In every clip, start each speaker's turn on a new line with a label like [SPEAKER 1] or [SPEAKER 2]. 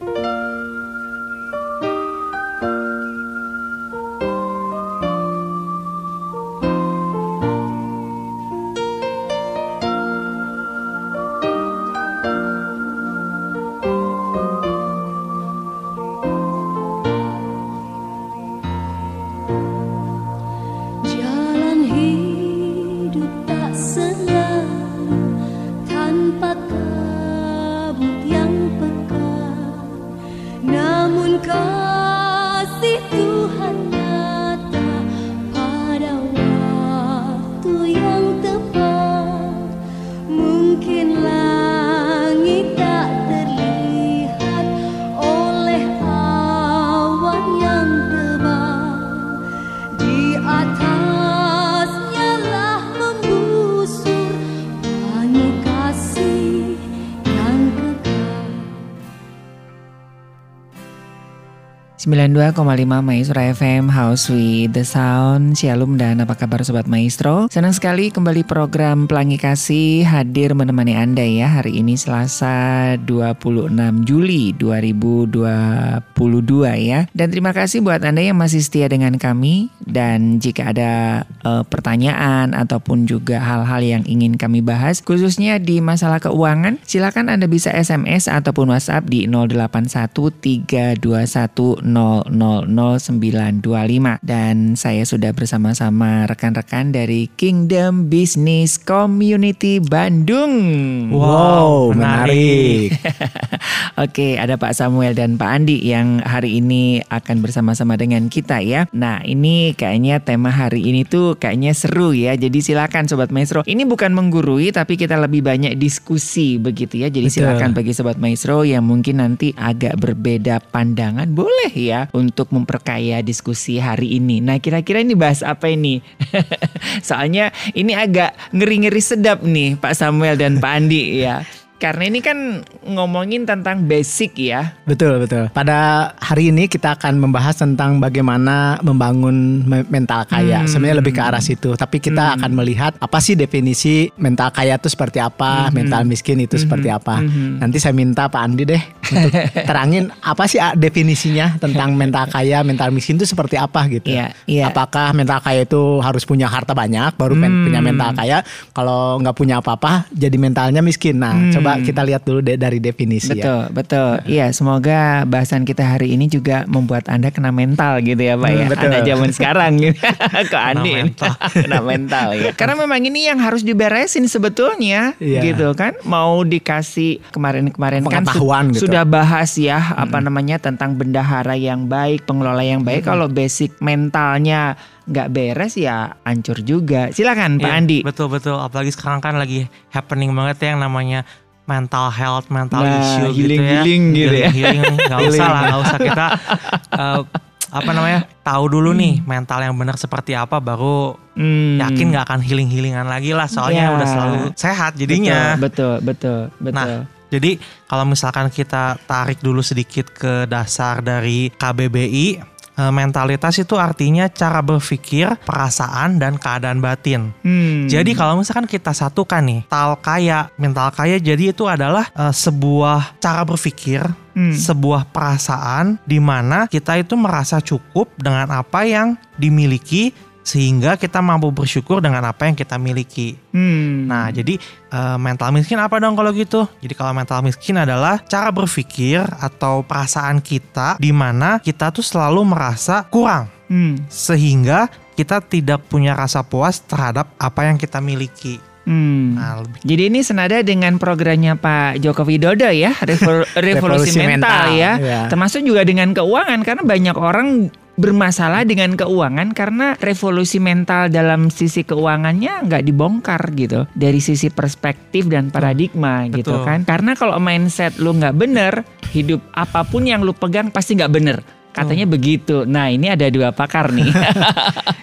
[SPEAKER 1] Jalan
[SPEAKER 2] 92,5 Maestro FM House with the Sound. Shalom dan apa kabar Sobat Maestro? Senang sekali kembali program Pelangi Kasih hadir menemani Anda ya Hari ini Selasa 26 Juli 2022 ya. Dan terima kasih buat Anda yang masih setia dengan kami. Dan jika ada eh, pertanyaan ataupun juga hal-hal yang ingin kami bahas Khususnya di masalah keuangan Silakan Anda bisa SMS ataupun WhatsApp di 081321000925 dan saya sudah bersama-sama rekan-rekan dari Kingdom Business Community Bandung.
[SPEAKER 3] Wow, menarik.
[SPEAKER 2] Oke, ada Pak Samuel dan Pak Andi yang hari ini akan bersama-sama dengan kita ya. Nah, ini kayaknya tema hari ini tuh kayaknya seru ya. Jadi silakan Sobat Maestro. Ini bukan menggurui tapi kita lebih banyak diskusi begitu ya. Jadi
[SPEAKER 3] Betul.
[SPEAKER 2] silakan bagi Sobat Maestro yang mungkin nanti agak berbeda pandangan boleh ya untuk memperkaya diskusi hari ini. Nah, kira-kira ini bahas apa ini? Soalnya ini agak ngeri-ngeri sedap nih Pak Samuel dan Pak Andi ya. Karena ini kan ngomongin tentang basic ya.
[SPEAKER 3] Betul, betul. Pada hari ini kita akan membahas tentang bagaimana membangun me- mental kaya.
[SPEAKER 2] Hmm.
[SPEAKER 3] Sebenarnya lebih ke arah situ. Tapi kita akan melihat apa sih definisi mental kaya itu seperti apa, mental miskin itu seperti apa. Nanti saya minta Pak Andi deh untuk terangin apa sih ah, definisinya tentang mental kaya, mental miskin itu seperti apa gitu.
[SPEAKER 2] Iya, iya.
[SPEAKER 3] Apakah mental kaya itu harus punya harta banyak baru
[SPEAKER 2] Hmm.
[SPEAKER 3] punya mental kaya? Kalau nggak punya apa-apa jadi mentalnya miskin. Nah,
[SPEAKER 2] Hmm.
[SPEAKER 3] coba kita lihat dulu de- dari definisi ya.
[SPEAKER 2] Betul, betul. Iya, semoga bahasan kita hari ini juga membuat Anda kena mental gitu ya, Pak ya.
[SPEAKER 3] Hmm, betul.
[SPEAKER 2] Anak zaman sekarang gitu. Kok Andi ini?
[SPEAKER 4] mental.
[SPEAKER 2] kena mental ya. Karena memang ini yang harus diberesin sebetulnya
[SPEAKER 3] Iya.
[SPEAKER 2] gitu kan. Mau dikasih kemarin-kemarin kan su-
[SPEAKER 3] Pengetahuan gitu.
[SPEAKER 2] sudah bahas ya apa namanya tentang bendahara yang baik, pengelola yang baik. Kalau basic mentalnya nggak beres ya hancur juga. Silakan Pak
[SPEAKER 4] Iya,
[SPEAKER 2] Andi.
[SPEAKER 4] Betul betul. Apalagi sekarang kan lagi happening banget ya yang namanya mental health, mental
[SPEAKER 2] Nah,
[SPEAKER 4] issue gitu ya.
[SPEAKER 2] healing-healing gitu ya.
[SPEAKER 4] Healing, nggak usah lah, nggak usah kita eh, apa namanya tahu dulu nih mental yang benar seperti apa baru
[SPEAKER 2] Hmm.
[SPEAKER 4] yakin nggak akan healing healingan lagi lah soalnya
[SPEAKER 2] Ya.
[SPEAKER 4] udah selalu sehat jadinya.
[SPEAKER 2] Betul, betul, betul, betul.
[SPEAKER 4] Nah, jadi kalau misalkan kita tarik dulu sedikit ke dasar dari KBBI, eh, mentalitas itu artinya cara berpikir, perasaan dan keadaan batin.
[SPEAKER 2] Hmm.
[SPEAKER 4] Jadi kalau misalkan kita satukan nih, mental kaya, mental kaya jadi itu adalah eh, sebuah cara berpikir,
[SPEAKER 2] Hmm.
[SPEAKER 4] sebuah perasaan di mana kita itu merasa cukup dengan apa yang dimiliki sehingga kita mampu bersyukur dengan apa yang kita miliki.
[SPEAKER 2] Hmm.
[SPEAKER 4] Nah, jadi eh, mental miskin apa dong kalau gitu? Jadi kalau mental miskin adalah cara berpikir atau perasaan kita di mana kita tuh selalu merasa kurang
[SPEAKER 2] Hmm.
[SPEAKER 4] sehingga kita tidak punya rasa puas terhadap apa yang kita miliki.
[SPEAKER 2] Hmm.
[SPEAKER 4] Nah, lebih
[SPEAKER 2] Jadi ini senada dengan programnya Pak Joko Widodo ya, revol- revolusi,
[SPEAKER 3] Revolusi
[SPEAKER 2] mental,
[SPEAKER 3] mental,
[SPEAKER 2] ya.
[SPEAKER 3] ya.
[SPEAKER 2] Termasuk juga dengan keuangan karena banyak orang bermasalah dengan keuangan karena revolusi mental dalam sisi keuangannya nggak dibongkar gitu. Dari sisi perspektif dan paradigma gitu
[SPEAKER 4] Betul.
[SPEAKER 2] kan. Karena kalau mindset lu nggak bener hidup apa pun yang lu pegang pasti nggak bener Katanya begitu. Nah, ini ada dua pakar nih.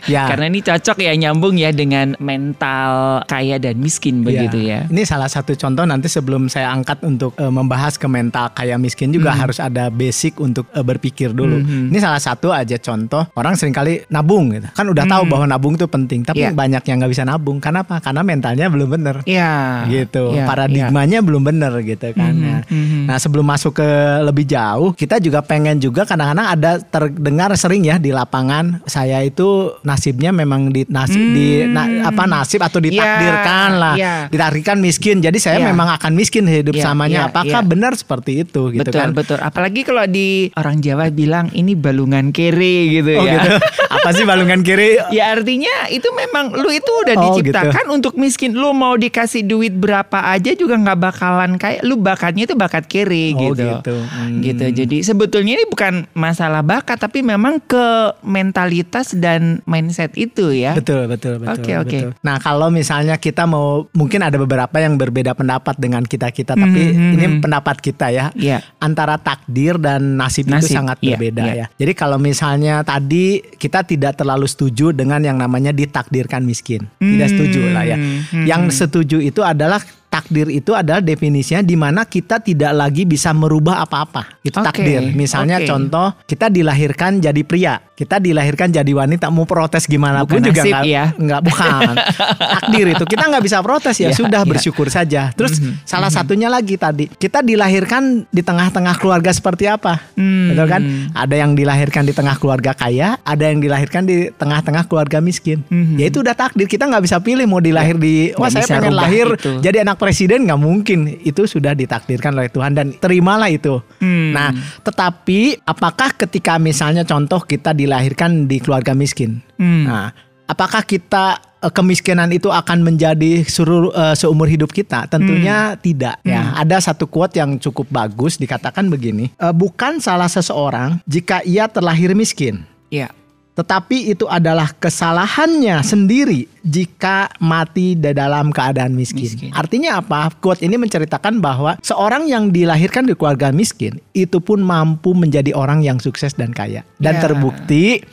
[SPEAKER 3] Ya.
[SPEAKER 2] Karena ini cocok ya nyambung ya dengan mental kaya dan miskin begitu ya.
[SPEAKER 3] Ini salah satu contoh nanti sebelum saya angkat untuk eh, membahas ke mental kaya miskin juga
[SPEAKER 2] Hmm.
[SPEAKER 3] harus ada basic untuk eh, berpikir dulu. Ini salah satu aja contoh orang sering kali nabung gitu. Kan udah tahu bahwa nabung itu penting, tapi
[SPEAKER 2] Hmm. Iya.
[SPEAKER 3] banyak yang nggak bisa nabung. Kenapa? Karena mentalnya belum bener.
[SPEAKER 2] Iya.
[SPEAKER 3] gitu
[SPEAKER 2] Iya,
[SPEAKER 3] paradigmanya belum bener gitu kan Nah,
[SPEAKER 2] mhm.
[SPEAKER 3] nah sebelum masuk ke lebih jauh kita juga pengen juga kadang-kadang ada terdengar sering ya di lapangan saya itu nasibnya memang di nasib di na- apa nasib atau ditakdirkan
[SPEAKER 2] Iya,
[SPEAKER 3] lah
[SPEAKER 2] iya.
[SPEAKER 3] ditakdirkan miskin jadi saya
[SPEAKER 2] Iya.
[SPEAKER 3] memang akan miskin hidup
[SPEAKER 2] Iya,
[SPEAKER 3] samanya
[SPEAKER 2] iya,
[SPEAKER 3] apakah
[SPEAKER 2] iya.
[SPEAKER 3] benar seperti itu gitu
[SPEAKER 2] betul
[SPEAKER 3] kan
[SPEAKER 2] betul. Apalagi kalau di orang Jawa bilang ini balungan kere gitu
[SPEAKER 3] oh
[SPEAKER 2] ya.
[SPEAKER 3] gitu apa sih balungan kiri
[SPEAKER 2] Ya artinya itu memang lu itu udah
[SPEAKER 3] Oh,
[SPEAKER 2] diciptakan untuk miskin. Lu mau dikasih duit berapa aja juga nggak bakalan kayak lu bakatnya itu bakat kiri
[SPEAKER 3] Oh,
[SPEAKER 2] gitu.
[SPEAKER 3] gitu. Hmm.
[SPEAKER 2] Gitu. Jadi sebetulnya ini bukan masalah bakat tapi memang ke mentalitas dan mindset itu ya.
[SPEAKER 3] Betul, betul, betul.
[SPEAKER 2] Oke, oke.
[SPEAKER 3] betul. Nah, kalau misalnya kita mau mungkin ada beberapa yang berbeda pendapat dengan kita-kita, tapi
[SPEAKER 2] Mhm,
[SPEAKER 3] ini
[SPEAKER 2] mhm.
[SPEAKER 3] pendapat kita ya.
[SPEAKER 2] Iya.
[SPEAKER 3] Antara takdir dan nasib, itu
[SPEAKER 2] Nasib,
[SPEAKER 3] sangat
[SPEAKER 2] iya,
[SPEAKER 3] berbeda
[SPEAKER 2] iya.
[SPEAKER 3] ya. Jadi kalau misalnya tadi kita tidak terlalu setuju dengan yang namanya ditakdirkan miskin. Tidak setuju lah ya.
[SPEAKER 2] Hmm,
[SPEAKER 3] Yang setuju itu adalah takdir itu adalah definisinya di mana kita tidak lagi bisa merubah apa-apa. Itu
[SPEAKER 2] Oke,
[SPEAKER 3] takdir. Misalnya
[SPEAKER 2] oke.
[SPEAKER 3] contoh kita dilahirkan jadi pria, kita dilahirkan jadi wanita mau protes gimana pun juga
[SPEAKER 2] nasib
[SPEAKER 3] nggak
[SPEAKER 2] ya.
[SPEAKER 3] nggak bukan takdir itu kita nggak bisa protes ya
[SPEAKER 2] Ya,
[SPEAKER 3] sudah
[SPEAKER 2] ya.
[SPEAKER 3] bersyukur saja. Terus
[SPEAKER 2] Mhm,
[SPEAKER 3] salah satunya lagi tadi kita dilahirkan di tengah-tengah keluarga seperti apa,
[SPEAKER 2] Hmm.
[SPEAKER 3] betul kan? Ada yang dilahirkan di tengah keluarga kaya, ada yang dilahirkan di tengah-tengah keluarga miskin.
[SPEAKER 2] Mhm.
[SPEAKER 3] Ya itu udah takdir kita nggak bisa pilih mau dilahir di wah
[SPEAKER 2] Nggak
[SPEAKER 3] saya pengen lahir
[SPEAKER 2] itu.
[SPEAKER 3] jadi anak presiden nggak mungkin itu sudah ditakdirkan oleh Tuhan dan terimalah itu.
[SPEAKER 2] Hmm.
[SPEAKER 3] Nah, tetapi apakah ketika misalnya contoh kita dilahirkan di keluarga miskin,
[SPEAKER 2] Hmm.
[SPEAKER 3] nah apakah kita eh, kemiskinan itu akan menjadi seluruh eh, seumur hidup kita? Tentunya
[SPEAKER 2] Hmm.
[SPEAKER 3] tidak. Ya, ada satu quote yang cukup bagus dikatakan begini, "Eh, bukan salah seseorang jika ia terlahir miskin.
[SPEAKER 2] Iya.
[SPEAKER 3] Tetapi itu adalah kesalahannya sendiri jika mati di dalam keadaan miskin.
[SPEAKER 2] Miskin.
[SPEAKER 3] Artinya apa? Quote ini menceritakan bahwa seorang yang dilahirkan di keluarga miskin itu pun mampu menjadi orang yang sukses dan kaya. Dan
[SPEAKER 2] Ya.
[SPEAKER 3] terbukti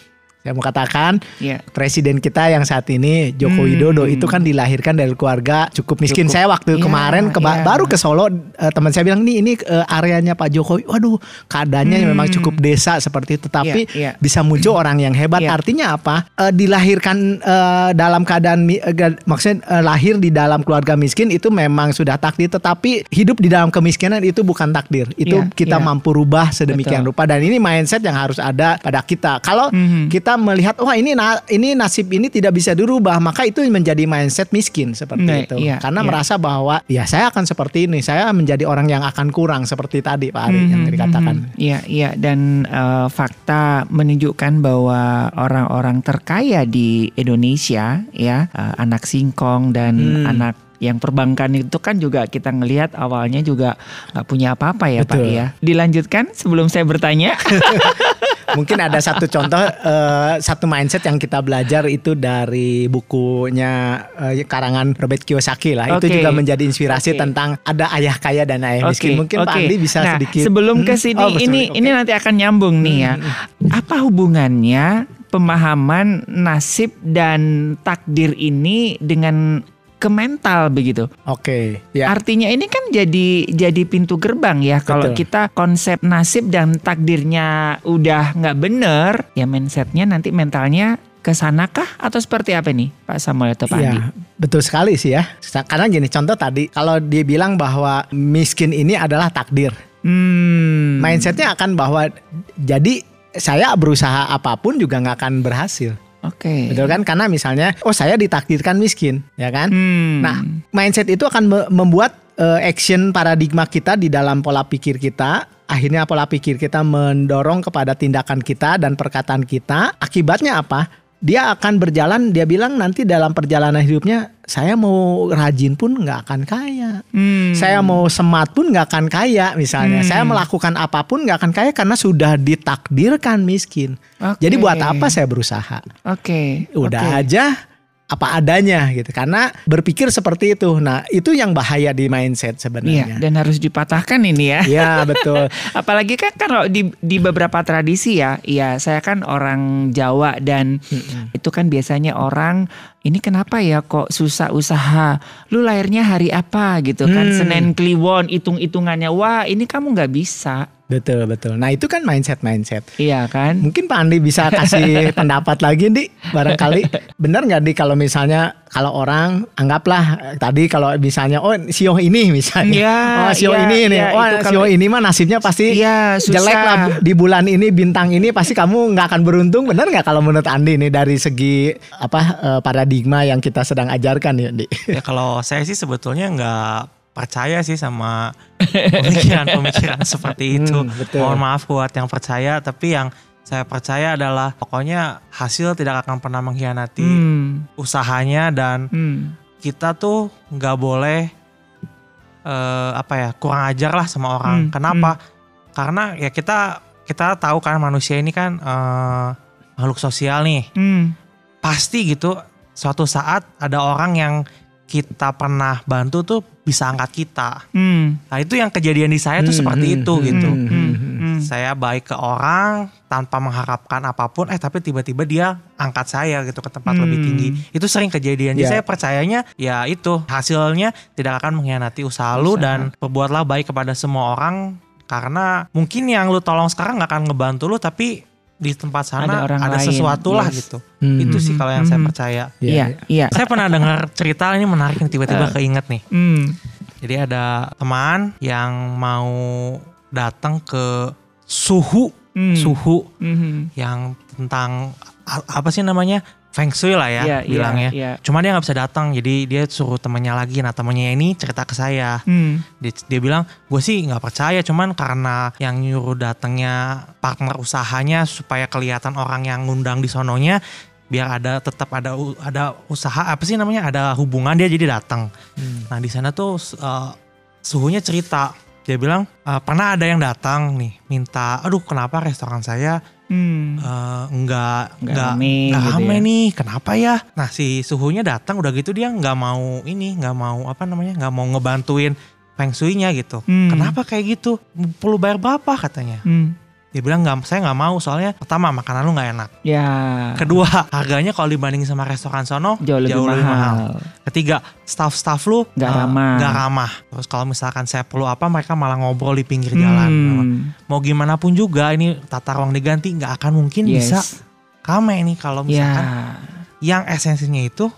[SPEAKER 3] saya mau katakan
[SPEAKER 2] Iya.
[SPEAKER 3] presiden kita yang saat ini Joko
[SPEAKER 2] Hmm.
[SPEAKER 3] Widodo itu kan dilahirkan dari keluarga cukup miskin.
[SPEAKER 2] Cukup.
[SPEAKER 3] Saya waktu
[SPEAKER 2] Ya,
[SPEAKER 3] kemarin ke
[SPEAKER 2] ya.
[SPEAKER 3] baru ke Solo eh, teman saya bilang nih ini eh, areanya Pak Jokowi. Waduh, keadaannya
[SPEAKER 2] Hmm.
[SPEAKER 3] memang cukup desa seperti itu tapi
[SPEAKER 2] Ya, ya.
[SPEAKER 3] bisa muncul orang yang hebat.
[SPEAKER 2] Ya.
[SPEAKER 3] Artinya apa? Eh, dilahirkan dalam keadaan ga- maksudnya lahir di dalam keluarga miskin itu memang sudah takdir tetapi hidup di dalam kemiskinan itu bukan takdir. Itu
[SPEAKER 2] Ya,
[SPEAKER 3] kita
[SPEAKER 2] ya.
[SPEAKER 3] mampu rubah sedemikian
[SPEAKER 2] Betul.
[SPEAKER 3] rupa dan ini mindset yang harus ada pada kita. Kalau
[SPEAKER 2] Mhm.
[SPEAKER 3] kita melihat wah ini na- ini nasib ini tidak bisa dirubah, maka itu menjadi mindset miskin seperti
[SPEAKER 2] Nah,
[SPEAKER 3] itu.
[SPEAKER 2] iya,
[SPEAKER 3] Karena
[SPEAKER 2] iya.
[SPEAKER 3] merasa bahwa ya saya akan seperti ini, saya menjadi orang yang akan kurang seperti tadi Pak Ari yang
[SPEAKER 2] Mhm,
[SPEAKER 3] dikatakan.
[SPEAKER 2] mhm. Iya, iya dan eh, fakta menunjukkan bahwa orang-orang terkaya di Indonesia ya, eh, anak singkong dan
[SPEAKER 3] Hmm.
[SPEAKER 2] anak yang perbankan itu kan juga kita ngelihat awalnya juga nggak punya apa-apa ya Pak
[SPEAKER 3] Betul.
[SPEAKER 2] ya. Dilanjutkan sebelum saya bertanya.
[SPEAKER 3] Mungkin ada satu contoh eh, satu mindset yang kita belajar itu dari bukunya eh, karangan Robert Kiyosaki lah. Itu
[SPEAKER 2] Oke.
[SPEAKER 3] juga menjadi inspirasi
[SPEAKER 2] Oke.
[SPEAKER 3] tentang ada ayah kaya dan ayah miskin. Mungkin Pak
[SPEAKER 2] oke.
[SPEAKER 3] Andi bisa
[SPEAKER 2] nah,
[SPEAKER 3] sedikit
[SPEAKER 2] Sebelum ke
[SPEAKER 3] Hmm?
[SPEAKER 2] sini
[SPEAKER 3] Oh,
[SPEAKER 2] ini
[SPEAKER 3] Oke.
[SPEAKER 2] ini nanti akan nyambung nih ya.
[SPEAKER 3] Hmm,
[SPEAKER 2] Apa hubungannya pemahaman nasib dan takdir ini dengan ke mental begitu?
[SPEAKER 3] Oke, ya.
[SPEAKER 2] Artinya ini kan jadi jadi pintu gerbang ya kalau kita konsep nasib dan takdirnya udah nggak bener ya mindsetnya nanti mentalnya ke sanakah atau seperti apa nih Pak Samuel atau Pak Andi?
[SPEAKER 3] Iya, betul sekali sih ya. Karena gini, contoh tadi kalau dia bilang bahwa miskin ini adalah takdir.
[SPEAKER 2] Hmm.
[SPEAKER 3] Mindsetnya akan bahwa jadi saya berusaha apa pun juga nggak akan berhasil.
[SPEAKER 2] Oke.
[SPEAKER 3] Betul kan? Karena misalnya, oh saya ditakdirkan miskin, ya kan?
[SPEAKER 2] Hmm.
[SPEAKER 3] Nah, mindset itu akan me- membuat eh, action paradigma kita di dalam pola pikir kita. Akhirnya pola pikir kita mendorong kepada tindakan kita dan perkataan kita. Akibatnya apa? Dia akan berjalan, dia bilang nanti dalam perjalanan hidupnya, saya mau rajin pun nggak akan kaya.
[SPEAKER 2] Hmm.
[SPEAKER 3] Saya mau semat pun nggak akan kaya misalnya.
[SPEAKER 2] Hmm.
[SPEAKER 3] Saya melakukan apa pun nggak akan kaya karena sudah ditakdirkan miskin.
[SPEAKER 2] Oke.
[SPEAKER 3] Jadi buat apa saya berusaha?
[SPEAKER 2] Oke.
[SPEAKER 3] Udah
[SPEAKER 2] oke.
[SPEAKER 3] aja apa adanya gitu. Karena berpikir seperti itu. Nah, itu yang bahaya di mindset
[SPEAKER 2] Iya,
[SPEAKER 3] sebenarnya.
[SPEAKER 2] dan harus dipatahkan ini ya.
[SPEAKER 3] Iya, betul.
[SPEAKER 2] Apalagi kan kalau di di beberapa tradisi ya, ya saya kan orang Jawa dan itu kan biasanya orang ini kenapa ya kok susah usaha? Lu lahirnya hari apa gitu kan?
[SPEAKER 3] Hmm.
[SPEAKER 2] Senin Kliwon, hitung-hitungannya. Wah, ini kamu nggak bisa.
[SPEAKER 3] Betul, betul. Nah, itu kan mindset-mindset.
[SPEAKER 2] Iya kan?
[SPEAKER 3] Mungkin Pak Andi bisa kasih pendapat lagi di barangkali benar nggak di kalau misalnya kalau orang anggaplah tadi kalau misalnya oh sio ini misalnya
[SPEAKER 2] Iya,
[SPEAKER 3] oh sio
[SPEAKER 2] iya,
[SPEAKER 3] ini nih
[SPEAKER 2] iya,
[SPEAKER 3] wah
[SPEAKER 2] itu
[SPEAKER 3] sio ini mah nasibnya pasti
[SPEAKER 2] Iya, susah.
[SPEAKER 3] jelek lah di bulan ini bintang ini pasti kamu nggak akan beruntung benar nggak kalau menurut Andi nih dari segi apa eh, paradigma yang kita sedang ajarkan ya di
[SPEAKER 4] Ya kalau saya sih sebetulnya nggak percaya sih sama pemikiran-pemikiran seperti itu.
[SPEAKER 3] Hmm, betul.
[SPEAKER 4] Mohon maaf buat yang percaya, tapi yang saya percaya adalah pokoknya hasil tidak akan pernah mengkhianati
[SPEAKER 2] Hmm.
[SPEAKER 4] usahanya dan
[SPEAKER 2] Hmm.
[SPEAKER 4] kita tuh nggak boleh eh, apa ya kurang ajar lah sama orang.
[SPEAKER 2] Hmm,
[SPEAKER 4] Kenapa? Karena ya kita kita tahu kan manusia ini kan eh, makhluk sosial nih.
[SPEAKER 2] Hmm.
[SPEAKER 4] Pasti gitu suatu saat ada orang yang kita pernah bantu tuh bisa angkat kita.
[SPEAKER 2] Hmm.
[SPEAKER 4] Nah itu yang kejadian di saya tuh
[SPEAKER 3] Hmm,
[SPEAKER 4] seperti
[SPEAKER 3] hmm,
[SPEAKER 4] itu
[SPEAKER 3] hmm,
[SPEAKER 4] gitu.
[SPEAKER 3] hmm,
[SPEAKER 2] Hmm.
[SPEAKER 3] hmm.
[SPEAKER 2] Hmm.
[SPEAKER 4] Saya baik ke orang tanpa mengharapkan apa pun, eh tapi tiba-tiba dia angkat saya gitu ke tempat
[SPEAKER 2] Hmm.
[SPEAKER 4] lebih tinggi. Itu sering kejadian. Jadi
[SPEAKER 3] Ya.
[SPEAKER 4] saya percayanya ya itu hasilnya tidak akan mengkhianati usaha lu
[SPEAKER 2] Usaha.
[SPEAKER 4] dan berbuatlah baik kepada semua orang karena mungkin yang lu tolong sekarang nggak akan ngebantu lu tapi di tempat sana
[SPEAKER 2] Ada orang
[SPEAKER 4] ada,
[SPEAKER 2] lain,
[SPEAKER 4] sesuatu lah
[SPEAKER 2] yes.
[SPEAKER 4] gitu.
[SPEAKER 3] Hmm.
[SPEAKER 4] Itu sih kalau yang saya
[SPEAKER 2] Hmm.
[SPEAKER 4] percaya.
[SPEAKER 2] Iya, iya.
[SPEAKER 4] Saya pernah dengar cerita ini menarik nih tiba-tiba keinget nih.
[SPEAKER 2] Hmm.
[SPEAKER 4] Jadi ada teman yang mau datang ke suhu,
[SPEAKER 2] Hmm.
[SPEAKER 4] suhu
[SPEAKER 2] Hmm.
[SPEAKER 4] yang tentang apa sih namanya feng shui lah ya
[SPEAKER 2] Iya, iya,
[SPEAKER 4] bilangnya.
[SPEAKER 2] iya.
[SPEAKER 4] Cuma dia nggak bisa datang, jadi dia suruh temennya lagi. Nah temennya ini cerita ke saya.
[SPEAKER 2] Hmm.
[SPEAKER 4] Dia, dia bilang, gue sih nggak percaya, cuman karena yang nyuruh datangnya partner usahanya supaya kelihatan orang yang ngundang di sononya, biar ada tetap ada ada usaha apa sih namanya ada hubungan dia jadi datang. Nah di sana tuh uh, suhunya cerita, dia bilang "Uh, pernah ada yang datang nih minta, aduh kenapa restoran saya
[SPEAKER 2] Hmm.
[SPEAKER 4] uh, nggak
[SPEAKER 2] Nggak
[SPEAKER 4] nggak
[SPEAKER 2] rame gitu ya.
[SPEAKER 4] nih, kenapa ya? Nah si suhunya datang udah gitu dia nggak mau ini nggak mau apa namanya nggak mau ngebantuin feng shui-nya gitu.
[SPEAKER 2] Hmm.
[SPEAKER 4] Kenapa kayak gitu? Perlu bayar berapa katanya?
[SPEAKER 2] Hmm.
[SPEAKER 4] Dia bilang nggak, saya nggak mau soalnya pertama makanan lu nggak enak.
[SPEAKER 2] Ya.
[SPEAKER 4] Kedua harganya kalau dibandingin sama restoran sono
[SPEAKER 2] jauh lebih, mahal.
[SPEAKER 4] Ketiga staff-staff lu
[SPEAKER 2] Nggak
[SPEAKER 4] eh,
[SPEAKER 2] ramah.
[SPEAKER 4] nggak ramah. Terus kalau misalkan saya perlu apa mereka malah ngobrol di pinggir
[SPEAKER 2] Hmm.
[SPEAKER 4] jalan. Mau gimana pun juga ini tata ruang diganti nggak akan mungkin bisa
[SPEAKER 2] Yes.
[SPEAKER 4] rame nih kalau
[SPEAKER 2] Ya.
[SPEAKER 4] misalkan yang esensinya itu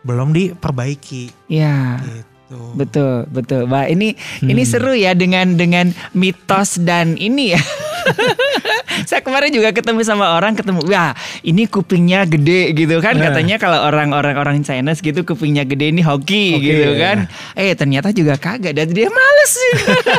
[SPEAKER 4] belum diperbaiki
[SPEAKER 2] Ya.
[SPEAKER 4] gitu.
[SPEAKER 2] Betul, betul. Wah, ini ini
[SPEAKER 3] Hmm.
[SPEAKER 2] seru ya dengan dengan mitos dan ini ya. Saya kemarin juga ketemu sama orang ketemu, wah ini kupingnya gede gitu kan
[SPEAKER 3] Eh.
[SPEAKER 2] katanya kalau orang-orang orang Chinese gitu kupingnya gede ini hoki
[SPEAKER 3] Oke,
[SPEAKER 2] gitu
[SPEAKER 3] ya.
[SPEAKER 2] kan. Eh ternyata juga kagak dan dia males sih.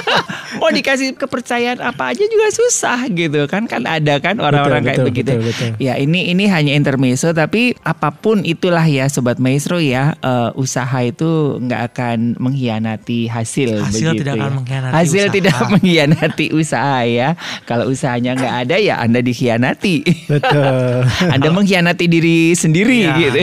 [SPEAKER 2] Mau dikasih kepercayaan apa aja juga susah gitu kan kan ada kan orang-orang kayak
[SPEAKER 3] betul,
[SPEAKER 2] begitu.
[SPEAKER 3] betul, betul.
[SPEAKER 2] Ya ini ini hanya intermezzo tapi apa pun itulah ya sobat maestro ya eh, usaha itu nggak akan mengkhianati hasil.
[SPEAKER 4] Hasil
[SPEAKER 2] begitu
[SPEAKER 4] tidak
[SPEAKER 2] ya.
[SPEAKER 4] akan mengkhianati
[SPEAKER 2] Hasil
[SPEAKER 4] usaha.
[SPEAKER 2] tidak mengkhianati usaha ya. Kalau usahanya nggak ada ya anda dikhianati.
[SPEAKER 3] Betul.
[SPEAKER 2] anda mengkhianati diri sendiri
[SPEAKER 4] Iya.
[SPEAKER 2] gitu.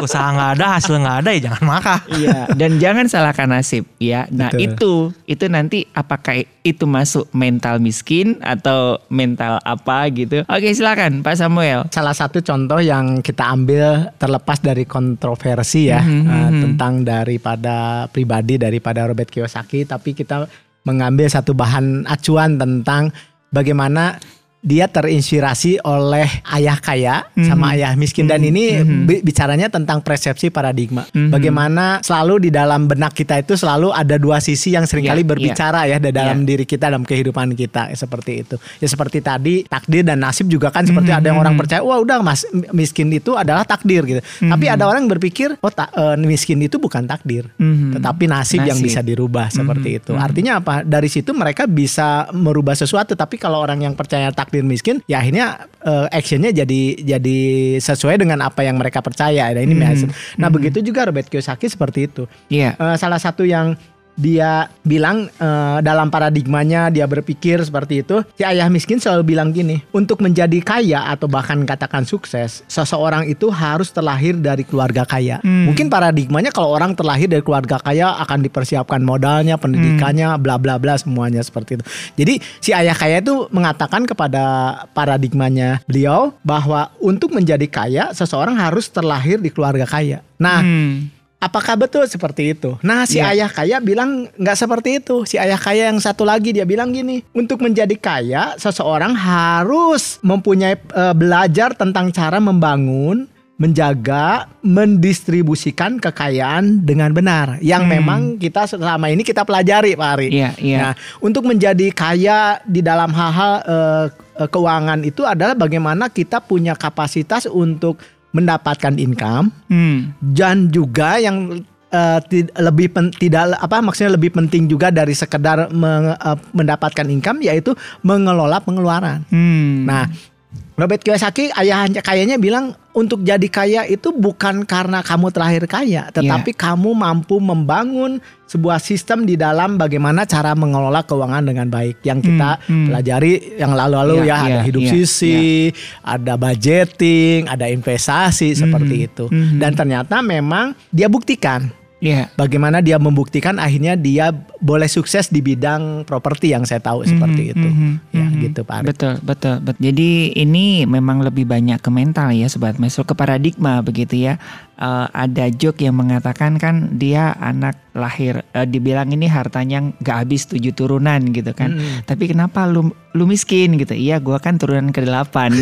[SPEAKER 4] Usaha nggak ada, hasil nggak ada ya jangan makan.
[SPEAKER 2] Iya, dan jangan salahkan nasib ya. Nah,
[SPEAKER 3] Betul.
[SPEAKER 2] itu itu nanti apakah itu masuk mental miskin atau mental apa gitu. Oke, silakan Pak Samuel.
[SPEAKER 3] Salah satu contoh yang kita ambil terlepas dari kontroversi ya
[SPEAKER 2] Mhm,
[SPEAKER 3] eh,
[SPEAKER 2] mhm.
[SPEAKER 3] tentang daripada pribadi daripada Robert Kiyosaki, tapi kita mengambil satu bahan acuan tentang bagaimana dia terinspirasi oleh ayah kaya sama ayah miskin dan ini bi- bicaranya tentang persepsi paradigma.
[SPEAKER 2] Mhm.
[SPEAKER 3] Bagaimana selalu di dalam benak kita itu selalu ada dua sisi yang sering kali
[SPEAKER 2] Iya,
[SPEAKER 3] berbicara ya di dalam diri kita dalam kehidupan kita ya, seperti itu. Ya seperti tadi takdir dan nasib juga kan seperti ada yang orang percaya wah udah mas miskin itu adalah takdir gitu. Tapi ada orang yang berpikir oh ta- eh, miskin itu bukan takdir,
[SPEAKER 2] Mhm.
[SPEAKER 3] tetapi nasib, yang
[SPEAKER 2] Nasib.
[SPEAKER 3] bisa dirubah seperti itu. Artinya apa? Dari situ mereka bisa merubah sesuatu. Tapi kalau orang yang percaya takdir miskin, ya akhirnya eh, actionnya jadi jadi sesuai dengan apa yang mereka percaya. Nah, ini
[SPEAKER 2] Mhm.
[SPEAKER 3] maksud- Nah begitu juga Robert Kiyosaki seperti itu.
[SPEAKER 2] Iya.
[SPEAKER 3] Eh, salah satu yang dia bilang eh, dalam paradigmanya dia berpikir seperti itu. Si ayah miskin selalu bilang gini, untuk menjadi kaya atau bahkan katakan sukses, seseorang itu harus terlahir dari keluarga kaya.
[SPEAKER 2] Hmm.
[SPEAKER 3] Mungkin paradigmanya kalau orang terlahir dari keluarga kaya akan dipersiapkan modalnya, pendidikannya,
[SPEAKER 2] Hmm.
[SPEAKER 3] bla bla bla semuanya seperti itu. Jadi si ayah kaya itu mengatakan kepada paradigmanya beliau bahwa untuk menjadi kaya seseorang harus terlahir di keluarga kaya. Nah,
[SPEAKER 2] Hmm.
[SPEAKER 3] Apakah betul seperti itu? Nah, si
[SPEAKER 2] Ya.
[SPEAKER 3] ayah kaya bilang nggak seperti itu. Si ayah kaya yang satu lagi dia bilang gini, untuk menjadi kaya seseorang harus mempunyai eh, belajar tentang cara membangun, menjaga, mendistribusikan kekayaan dengan benar. Yang
[SPEAKER 2] Hmm.
[SPEAKER 3] memang kita selama ini kita pelajari, Pak Ari.
[SPEAKER 2] Iya, iya.
[SPEAKER 3] Nah, untuk menjadi kaya di dalam hal-hal eh, keuangan itu adalah bagaimana kita punya kapasitas untuk mendapatkan income
[SPEAKER 2] Hmm.
[SPEAKER 3] dan juga yang eh, tid- lebih pen- tidak apa maksudnya lebih penting juga dari sekedar meng- eh, mendapatkan income yaitu mengelola pengeluaran.
[SPEAKER 2] Hmm.
[SPEAKER 3] Nah, Robert Kiyosaki ayahnya kayaknya bilang untuk jadi kaya itu bukan karena kamu terlahir kaya, tetapi kamu mampu membangun sebuah sistem di dalam bagaimana cara mengelola keuangan dengan baik yang kita
[SPEAKER 2] Hmm, hmm.
[SPEAKER 3] pelajari yang lalu-lalu
[SPEAKER 2] Iya,
[SPEAKER 3] ya ada
[SPEAKER 2] iya,
[SPEAKER 3] hidup
[SPEAKER 2] iya,
[SPEAKER 3] sisi, ada budgeting, ada investasi seperti itu.
[SPEAKER 2] mhm.
[SPEAKER 3] Dan ternyata memang dia buktikan
[SPEAKER 2] Iya.
[SPEAKER 3] bagaimana dia membuktikan akhirnya dia boleh sukses di bidang properti yang saya tahu seperti
[SPEAKER 2] Mhm,
[SPEAKER 3] itu.
[SPEAKER 2] mhm,
[SPEAKER 3] Ya
[SPEAKER 2] mhm.
[SPEAKER 3] gitu Pak Ari.
[SPEAKER 2] Betul, betul, betul. Jadi ini memang lebih banyak ke mental ya sobat mesro ke paradigma begitu ya. Eh, ada joke yang mengatakan kan dia anak lahir eh, dibilang ini hartanya nggak habis tujuh turunan gitu kan.
[SPEAKER 3] Mm.
[SPEAKER 2] Tapi kenapa lu lu miskin gitu? Iya, gua kan turunan ke delapan.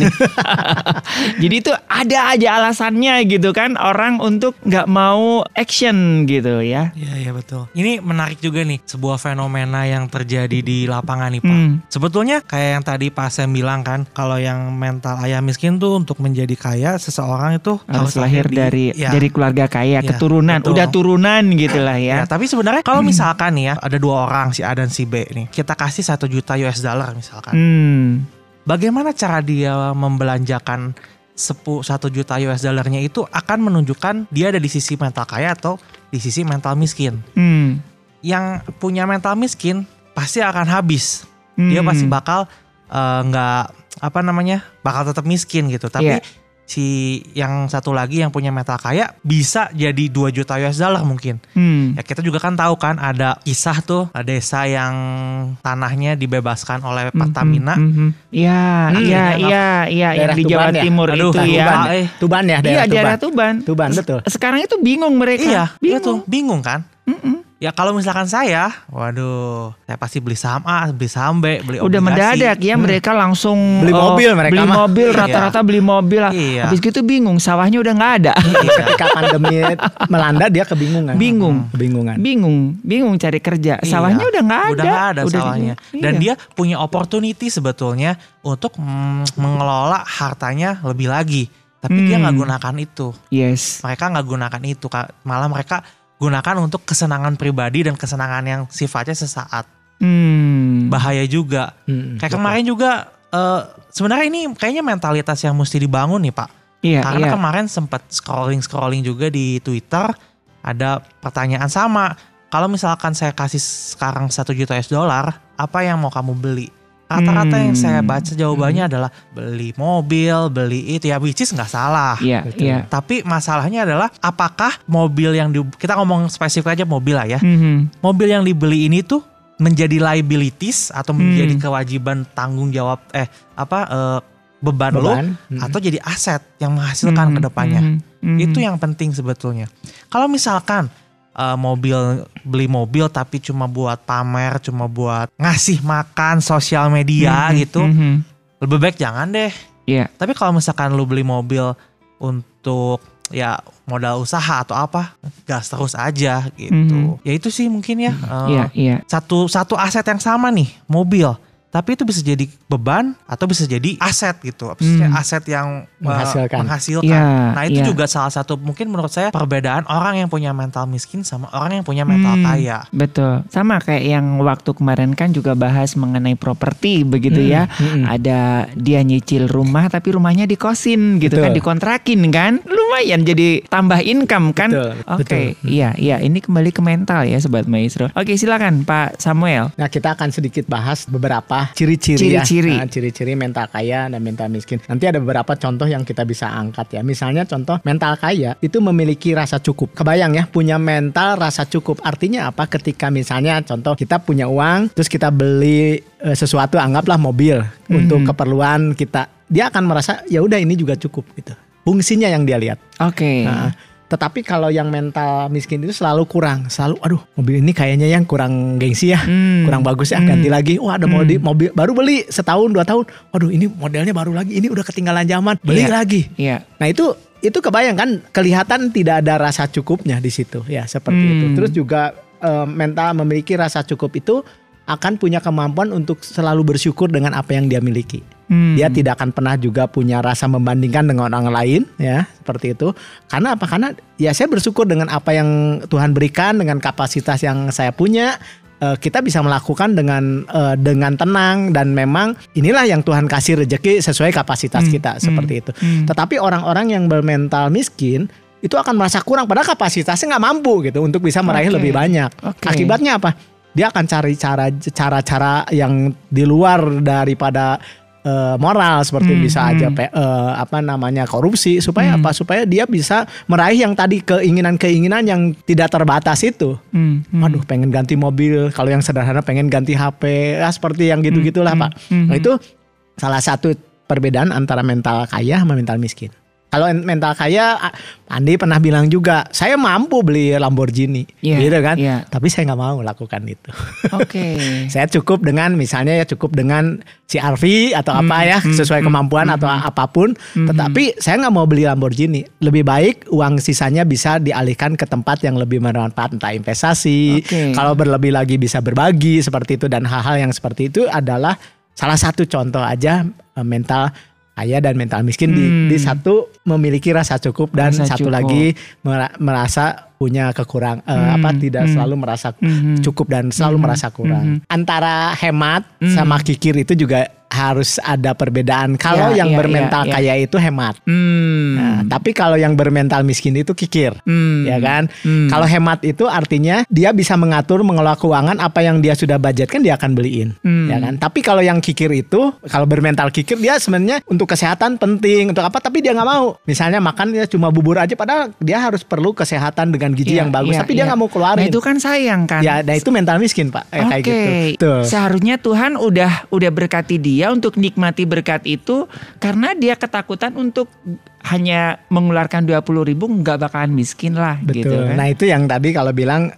[SPEAKER 2] Jadi itu ada aja alasannya gitu kan orang untuk nggak mau action gitu ya.
[SPEAKER 4] Iya iya betul. Ini menarik juga nih sebuah fenomena yang terjadi di lapangan nih Pak.
[SPEAKER 2] Hmm.
[SPEAKER 4] Sebetulnya kayak yang tadi Pak Sam bilang kan, kalau yang mental ayah miskin tuh untuk menjadi kaya seseorang itu
[SPEAKER 2] Harus lahir
[SPEAKER 4] di-
[SPEAKER 2] dari
[SPEAKER 4] ya,
[SPEAKER 2] dari keluarga kaya,
[SPEAKER 4] Iya,
[SPEAKER 2] keturunan,
[SPEAKER 4] betul.
[SPEAKER 2] udah turunan gitu lah
[SPEAKER 4] Ya,
[SPEAKER 2] ya.
[SPEAKER 4] tapi sebenarnya kalau misalkan nih ya ada dua orang si A dan si B nih, kita kasih satu juta US dollar misalkan,
[SPEAKER 2] Hmm.
[SPEAKER 4] bagaimana cara dia membelanjakan sepu satu juta US dollarnya itu akan menunjukkan dia ada di sisi mental kaya atau di sisi mental miskin.
[SPEAKER 2] Hmm.
[SPEAKER 4] Yang punya mental miskin pasti akan habis. Dia
[SPEAKER 2] Hmm.
[SPEAKER 4] pasti bakal eh, nggak apa namanya bakal tetap miskin gitu. Tapi
[SPEAKER 2] Iya.
[SPEAKER 4] Si yang satu lagi yang punya mental kaya bisa jadi 2 juta US dollar mungkin.
[SPEAKER 2] Hmm.
[SPEAKER 4] Ya kita juga kan tahu kan ada kisah tuh ada desa yang tanahnya dibebaskan oleh Pertamina.
[SPEAKER 2] Mhm, mhm. Iya,
[SPEAKER 3] Hmm.
[SPEAKER 2] iya, iya, iya, yang
[SPEAKER 3] Daerah
[SPEAKER 2] di Jawa
[SPEAKER 3] ya?
[SPEAKER 2] Timur
[SPEAKER 4] Aduh,
[SPEAKER 2] itu ya.
[SPEAKER 3] Tuban,
[SPEAKER 4] eh.
[SPEAKER 3] Tuban ya
[SPEAKER 2] Iya,
[SPEAKER 3] daerah
[SPEAKER 2] daerah
[SPEAKER 3] Tuban.
[SPEAKER 2] Tuban.
[SPEAKER 3] Tuban betul.
[SPEAKER 2] Sekarang itu bingung mereka.
[SPEAKER 4] Iya,
[SPEAKER 2] bingung.
[SPEAKER 4] itu bingung kan?
[SPEAKER 2] Mm-mm.
[SPEAKER 4] Ya kalau misalkan saya, waduh, saya pasti beli saham A, beli saham B, beli
[SPEAKER 2] Udah
[SPEAKER 4] obligasi.
[SPEAKER 2] mendadak ya mereka langsung
[SPEAKER 3] Beli
[SPEAKER 2] eh,
[SPEAKER 3] mobil mereka
[SPEAKER 2] beli
[SPEAKER 3] mah.
[SPEAKER 2] mobil
[SPEAKER 4] Iya.
[SPEAKER 2] rata-rata beli mobil lah.
[SPEAKER 4] Iya.
[SPEAKER 2] Habis gitu bingung sawahnya udah nggak ada.
[SPEAKER 3] Ketika pandemi melanda dia kebingungan.
[SPEAKER 2] Bingung.
[SPEAKER 3] Kebingungan.
[SPEAKER 2] bingung, bingung cari kerja.
[SPEAKER 4] Iya,
[SPEAKER 2] Sawahnya udah nggak ada.
[SPEAKER 4] Udah nggak ada
[SPEAKER 2] Udah
[SPEAKER 4] sawahnya.
[SPEAKER 2] di-
[SPEAKER 4] Dan
[SPEAKER 2] iya.
[SPEAKER 4] dia punya opportunity sebetulnya untuk mm, mengelola hartanya lebih lagi. Tapi dia
[SPEAKER 2] Hmm.
[SPEAKER 4] nggak gunakan itu.
[SPEAKER 2] Yes.
[SPEAKER 4] Mereka nggak gunakan itu. Kak. Malah mereka gunakan untuk kesenangan pribadi dan kesenangan yang sifatnya sesaat.
[SPEAKER 2] Hmm.
[SPEAKER 4] Bahaya juga.
[SPEAKER 3] Mm,
[SPEAKER 4] Kayak
[SPEAKER 3] betul.
[SPEAKER 4] kemarin juga eh, sebenarnya ini kayaknya mentalitas yang mesti dibangun nih Pak.
[SPEAKER 2] Iya,
[SPEAKER 4] Karena
[SPEAKER 2] iya.
[SPEAKER 4] kemarin sempat scrolling-scrolling juga di Twitter ada pertanyaan sama. Kalau misalkan saya kasih sekarang satu juta US dollar, apa yang mau kamu beli? Rata-rata yang
[SPEAKER 2] Hmm.
[SPEAKER 4] saya baca jawabannya adalah beli mobil, beli itu ya which is nggak salah.
[SPEAKER 2] Iya,
[SPEAKER 3] Betul.
[SPEAKER 2] iya.
[SPEAKER 4] Tapi masalahnya adalah apakah mobil yang di, kita ngomong spesifik aja mobil lah ya.
[SPEAKER 2] Mhm.
[SPEAKER 4] Mobil yang dibeli ini tuh menjadi liabilities atau menjadi
[SPEAKER 2] Hmm.
[SPEAKER 4] kewajiban tanggung jawab eh apa eh, beban, lo
[SPEAKER 3] Beban. Mm.
[SPEAKER 4] atau jadi aset yang menghasilkan
[SPEAKER 2] Mhm,
[SPEAKER 4] ke depannya.
[SPEAKER 2] mhm, mhm.
[SPEAKER 4] Itu yang penting sebetulnya. Kalau misalkan eh, mobil beli mobil tapi cuma buat pamer, cuma buat ngasih makan sosial media
[SPEAKER 2] Mhm,
[SPEAKER 4] gitu,
[SPEAKER 2] mhm.
[SPEAKER 4] lebih baik jangan deh.
[SPEAKER 2] Iya.
[SPEAKER 4] Tapi kalau misalkan lu beli mobil untuk ya modal usaha atau apa, gas terus aja gitu.
[SPEAKER 2] Mhm.
[SPEAKER 4] Ya itu sih mungkin ya. eh,
[SPEAKER 2] Iya, iya.
[SPEAKER 4] Satu satu aset yang sama nih, mobil. Tapi itu bisa jadi beban atau bisa jadi aset gitu. Maksudnya
[SPEAKER 2] Hmm.
[SPEAKER 4] aset yang uh,
[SPEAKER 3] Menghasilkan.
[SPEAKER 4] menghasilkan.
[SPEAKER 2] Iya,
[SPEAKER 4] nah, itu
[SPEAKER 2] iya.
[SPEAKER 4] juga salah satu mungkin menurut saya perbedaan orang yang punya mental miskin sama orang yang punya mental
[SPEAKER 2] Hmm,
[SPEAKER 4] kaya.
[SPEAKER 2] Betul. Sama kayak yang waktu kemarin kan juga bahas mengenai properti begitu
[SPEAKER 3] Hmm,
[SPEAKER 2] ya.
[SPEAKER 3] hmm.
[SPEAKER 2] Ada dia nyicil rumah tapi rumahnya dikosin gitu kan,
[SPEAKER 3] Betul.
[SPEAKER 2] dikontrakin kan. Lumayan jadi tambah income kan. Oke,
[SPEAKER 3] betul.
[SPEAKER 2] iya iya ini kembali ke mental ya sobat maestro. Oke, silakan Pak Samuel.
[SPEAKER 3] Nah kita akan sedikit bahas beberapa ciri-ciri ya.
[SPEAKER 2] Ciri-ciri.
[SPEAKER 3] Nah, ciri-ciri mental kaya dan mental miskin. Nanti ada beberapa contoh yang kita bisa angkat ya. Misalnya contoh mental kaya itu memiliki rasa cukup. Kebayang ya punya mental rasa cukup. Artinya apa? Ketika misalnya contoh kita punya uang terus kita beli eh, sesuatu anggaplah mobil untuk keperluan kita. Dia akan merasa ya udah ini juga cukup gitu. Fungsinya yang dia lihat.
[SPEAKER 2] Oke.
[SPEAKER 3] Nah, tetapi kalau yang mental miskin itu selalu kurang, selalu aduh mobil ini kayaknya yang kurang gengsi ya,
[SPEAKER 2] Hmm.
[SPEAKER 3] kurang bagus ya,
[SPEAKER 2] Hmm.
[SPEAKER 3] ganti lagi. Wah ada mobil, mobil baru beli setahun dua tahun, waduh ini modelnya baru lagi, ini udah ketinggalan zaman, beli
[SPEAKER 2] Iya.
[SPEAKER 3] lagi.
[SPEAKER 2] Iya.
[SPEAKER 3] Nah itu itu kebayang kan kelihatan tidak ada rasa cukupnya di situ ya seperti
[SPEAKER 2] Hmm.
[SPEAKER 3] itu. Terus juga eh, mental memiliki rasa cukup itu akan punya kemampuan untuk selalu bersyukur dengan apa yang dia miliki.
[SPEAKER 2] Hmm.
[SPEAKER 3] Dia tidak akan pernah juga punya rasa membandingkan dengan orang lain ya, seperti itu. Karena apa? Karena ya saya bersyukur dengan apa yang Tuhan berikan dengan kapasitas yang saya punya. eh, kita bisa melakukan dengan eh, dengan tenang dan memang inilah yang Tuhan kasih rejeki sesuai kapasitas
[SPEAKER 2] Hmm,
[SPEAKER 3] kita
[SPEAKER 2] hmm,
[SPEAKER 3] seperti itu.
[SPEAKER 2] hmm.
[SPEAKER 3] Tetapi orang-orang yang bermental miskin itu akan merasa kurang padahal kapasitasnya nggak mampu gitu untuk bisa meraih
[SPEAKER 2] Oke.
[SPEAKER 3] lebih banyak.
[SPEAKER 2] Oke.
[SPEAKER 3] Akibatnya apa? Dia akan cari cara cara-cara yang di luar daripada eh, moral seperti
[SPEAKER 2] Hmm,
[SPEAKER 3] bisa aja
[SPEAKER 2] hmm.
[SPEAKER 3] eh, apa namanya korupsi supaya
[SPEAKER 2] Hmm.
[SPEAKER 3] apa? Supaya dia bisa meraih yang tadi keinginan-keinginan yang tidak terbatas itu.
[SPEAKER 2] Hmm. Hmm.
[SPEAKER 3] Waduh, pengen ganti mobil. Kalau yang sederhana pengen ganti HP. Ya seperti yang gitu-gitulah,
[SPEAKER 2] Hmm,
[SPEAKER 3] Pak.
[SPEAKER 2] hmm,
[SPEAKER 3] Nah,
[SPEAKER 2] hmm.
[SPEAKER 3] itu salah satu perbedaan antara mental kaya sama mental miskin. Kalau mental kaya, Andi pernah bilang juga, saya mampu beli Lamborghini,
[SPEAKER 2] Iya,
[SPEAKER 3] gitu kan?
[SPEAKER 2] iya.
[SPEAKER 3] Tapi saya nggak mau lakukan itu.
[SPEAKER 2] Oke.
[SPEAKER 3] saya cukup dengan, misalnya ya cukup dengan CRV atau
[SPEAKER 2] Hmm,
[SPEAKER 3] apa ya,
[SPEAKER 2] hmm,
[SPEAKER 3] sesuai
[SPEAKER 2] hmm,
[SPEAKER 3] kemampuan
[SPEAKER 2] hmm,
[SPEAKER 3] atau
[SPEAKER 2] hmm.
[SPEAKER 3] apa pun.
[SPEAKER 2] Hmm,
[SPEAKER 3] Tetapi saya nggak mau beli Lamborghini. Lebih baik uang sisanya bisa dialihkan ke tempat yang lebih bermanfaat, entah investasi.
[SPEAKER 2] Oke.
[SPEAKER 3] Kalau berlebih lagi bisa berbagi seperti itu dan hal-hal yang seperti itu adalah salah satu contoh aja eh, mental kaya dan mental miskin di,
[SPEAKER 2] Hmm.
[SPEAKER 3] di satu memiliki rasa cukup dan
[SPEAKER 2] Rasa
[SPEAKER 3] satu
[SPEAKER 2] cukup.
[SPEAKER 3] lagi mera- merasa punya kekurang eh,
[SPEAKER 2] Hmm,
[SPEAKER 3] apa tidak
[SPEAKER 2] hmm.
[SPEAKER 3] selalu merasa
[SPEAKER 2] Mhm.
[SPEAKER 3] cukup dan selalu
[SPEAKER 2] Mhm.
[SPEAKER 3] merasa kurang.
[SPEAKER 2] Mhm.
[SPEAKER 3] Antara hemat
[SPEAKER 2] Mhm.
[SPEAKER 3] sama kikir itu juga harus ada perbedaan. Kalau
[SPEAKER 2] Ya,
[SPEAKER 3] yang
[SPEAKER 2] ya,
[SPEAKER 3] bermental
[SPEAKER 2] ya, ya.
[SPEAKER 3] kaya itu hemat.
[SPEAKER 2] Hmm.
[SPEAKER 3] Nah, tapi kalau yang bermental miskin itu kikir.
[SPEAKER 2] Hmm.
[SPEAKER 3] Ya kan?
[SPEAKER 2] Hmm.
[SPEAKER 3] Kalau hemat itu artinya dia bisa mengatur mengelola keuangan apa yang dia sudah budgetkan dia akan beliin.
[SPEAKER 2] Hmm.
[SPEAKER 3] Ya kan? Tapi kalau yang kikir itu kalau bermental kikir dia sebenarnya untuk kesehatan penting untuk apa tapi dia nggak mau. Misalnya makan dia cuma bubur aja padahal dia harus perlu kesehatan dengan gizi
[SPEAKER 2] Iya,
[SPEAKER 3] yang bagus
[SPEAKER 2] iya,
[SPEAKER 3] tapi dia
[SPEAKER 2] iya.
[SPEAKER 3] nggak mau keluarin.
[SPEAKER 2] Nah itu kan sayang kan.
[SPEAKER 3] Ya, nah itu mental miskin, Pak. Eh,
[SPEAKER 2] Oke,
[SPEAKER 3] kayak gitu. Tuh.
[SPEAKER 2] seharusnya Tuhan udah udah berkati dia untuk nikmati berkat itu karena dia ketakutan untuk hanya mengeluarkan 20 ribu nggak bakalan miskin lah gitu
[SPEAKER 3] Betul.
[SPEAKER 2] kan.
[SPEAKER 3] Nah, itu yang tadi kalau bilang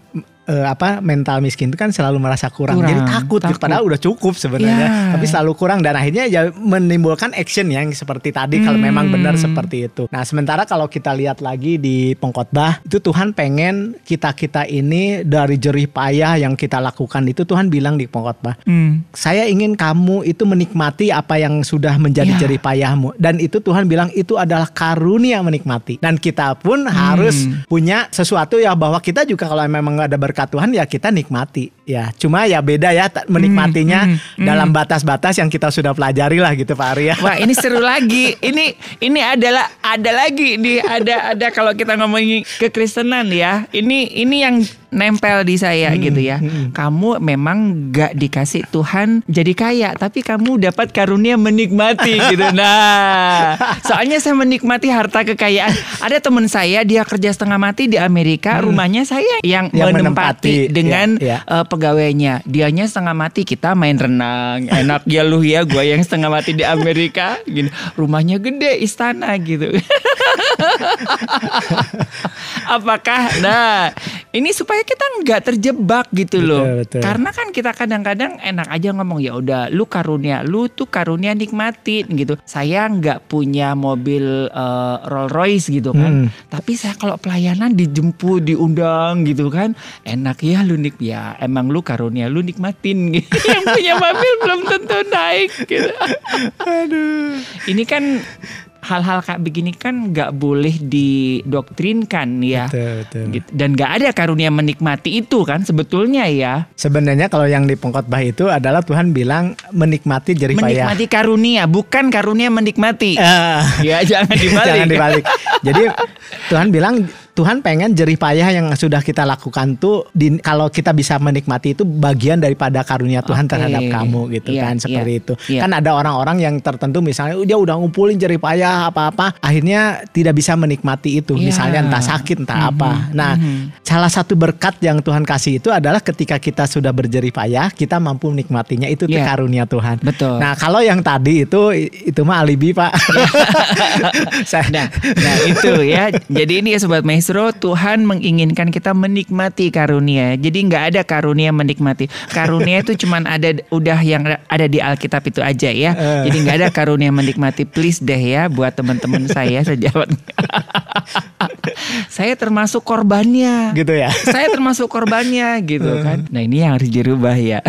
[SPEAKER 3] eh, apa mental miskin itu kan selalu merasa kurang,
[SPEAKER 2] Kurang,
[SPEAKER 3] jadi takut, gitu.
[SPEAKER 2] takut.
[SPEAKER 3] padahal udah cukup sebenarnya
[SPEAKER 2] Ya.
[SPEAKER 3] tapi selalu kurang dan akhirnya ya menimbulkan action yang seperti tadi kalau
[SPEAKER 2] Hmm.
[SPEAKER 3] memang benar seperti itu nah sementara kalau kita lihat lagi di pengkhotbah itu Tuhan pengen kita kita ini dari jerih payah yang kita lakukan itu Tuhan bilang di pengkhotbah
[SPEAKER 2] Hmm.
[SPEAKER 3] saya ingin kamu itu menikmati apa yang sudah menjadi
[SPEAKER 2] Ya.
[SPEAKER 3] jerih payahmu dan itu Tuhan bilang itu adalah karunia menikmati dan kita pun harus punya sesuatu ya bahwa kita juga kalau memang ada berkat Tuhan ya kita nikmati ya cuma ya beda ya menikmatinya
[SPEAKER 2] hmm, hmm.
[SPEAKER 3] dalam batas-batas yang kita sudah pelajari lah gitu Pak Arya
[SPEAKER 2] Wah ini seru lagi. Ini ini adalah ada lagi nih ada ada kalau kita ngomongin kekristenan ya. Ini ini yang nempel di saya
[SPEAKER 3] Hmm,
[SPEAKER 2] gitu ya. Kamu memang gak dikasih Tuhan jadi kaya, tapi kamu dapat karunia menikmati gitu. Nah, soalnya saya menikmati harta kekayaan. Ada teman saya dia kerja setengah mati di Amerika, rumahnya saya yang,
[SPEAKER 3] Hmm. Yang
[SPEAKER 2] menempati,
[SPEAKER 3] menempati,
[SPEAKER 2] dengan
[SPEAKER 3] ya, ya.
[SPEAKER 2] eh, pegawainya. Dianya setengah mati, kita main renang. Enak ya lu ya, gua yang setengah mati di Amerika. Gini, rumahnya gede, istana gitu. Apakah nah ini supaya supaya kita nggak terjebak gitu loh.
[SPEAKER 3] betul.
[SPEAKER 2] Karena kan kita kadang-kadang enak aja ngomong ya udah lu karunia, lu tuh karunia nikmatin gitu. Saya nggak punya mobil eh, Rolls Royce gitu kan.
[SPEAKER 3] Hmm.
[SPEAKER 2] Tapi saya kalau pelayanan dijemput, diundang gitu kan, enak ya lu nik ya emang lu karunia lu nikmatin gitu. Yang punya mobil belum tentu naik gitu. Aduh. Ini kan hal-hal kayak begini kan nggak boleh didoktrinkan ya.
[SPEAKER 3] Betul, betul.
[SPEAKER 2] Gitu. Dan nggak ada karunia menikmati itu kan sebetulnya ya.
[SPEAKER 3] Sebenarnya kalau yang di pengkhotbah itu adalah Tuhan bilang menikmati jerih payah.
[SPEAKER 2] Menikmati karunia, bukan karunia menikmati.
[SPEAKER 3] Eh,
[SPEAKER 2] ya jangan dibalik.
[SPEAKER 3] Jangan dibalik. Jadi Tuhan bilang Tuhan pengen jerih payah yang sudah kita lakukan tuh di, kalau kita bisa menikmati itu bagian daripada karunia Tuhan
[SPEAKER 2] Oke.
[SPEAKER 3] terhadap kamu gitu
[SPEAKER 2] Iya,
[SPEAKER 3] kan seperti
[SPEAKER 2] iya,
[SPEAKER 3] itu.
[SPEAKER 2] iya.
[SPEAKER 3] Kan ada orang-orang yang tertentu misalnya "Oh, dia udah ngumpulin jerih payah apa-apa akhirnya tidak bisa menikmati itu
[SPEAKER 2] Iya.
[SPEAKER 3] misalnya entah sakit entah apa. Nah,
[SPEAKER 2] mhm.
[SPEAKER 3] salah satu berkat yang Tuhan kasih itu adalah ketika kita sudah berjerih payah kita mampu menikmatinya itu tuh
[SPEAKER 2] Iya.
[SPEAKER 3] karunia Tuhan.
[SPEAKER 2] Betul.
[SPEAKER 3] Nah, kalau yang tadi itu itu mah alibi, Pak.
[SPEAKER 2] Nah, nah itu ya. Jadi ini ya sobat maestro, Tuhan menginginkan kita menikmati karunia. Jadi nggak ada karunia menikmati. Karunia itu cuman ada udah yang ada di Alkitab itu aja ya. Jadi nggak ada karunia menikmati. Please deh ya buat teman-teman saya sejawat. saya termasuk korbannya.
[SPEAKER 3] gitu ya.
[SPEAKER 2] Saya termasuk korbannya gitu kan. Nah ini yang harus dirubah ya.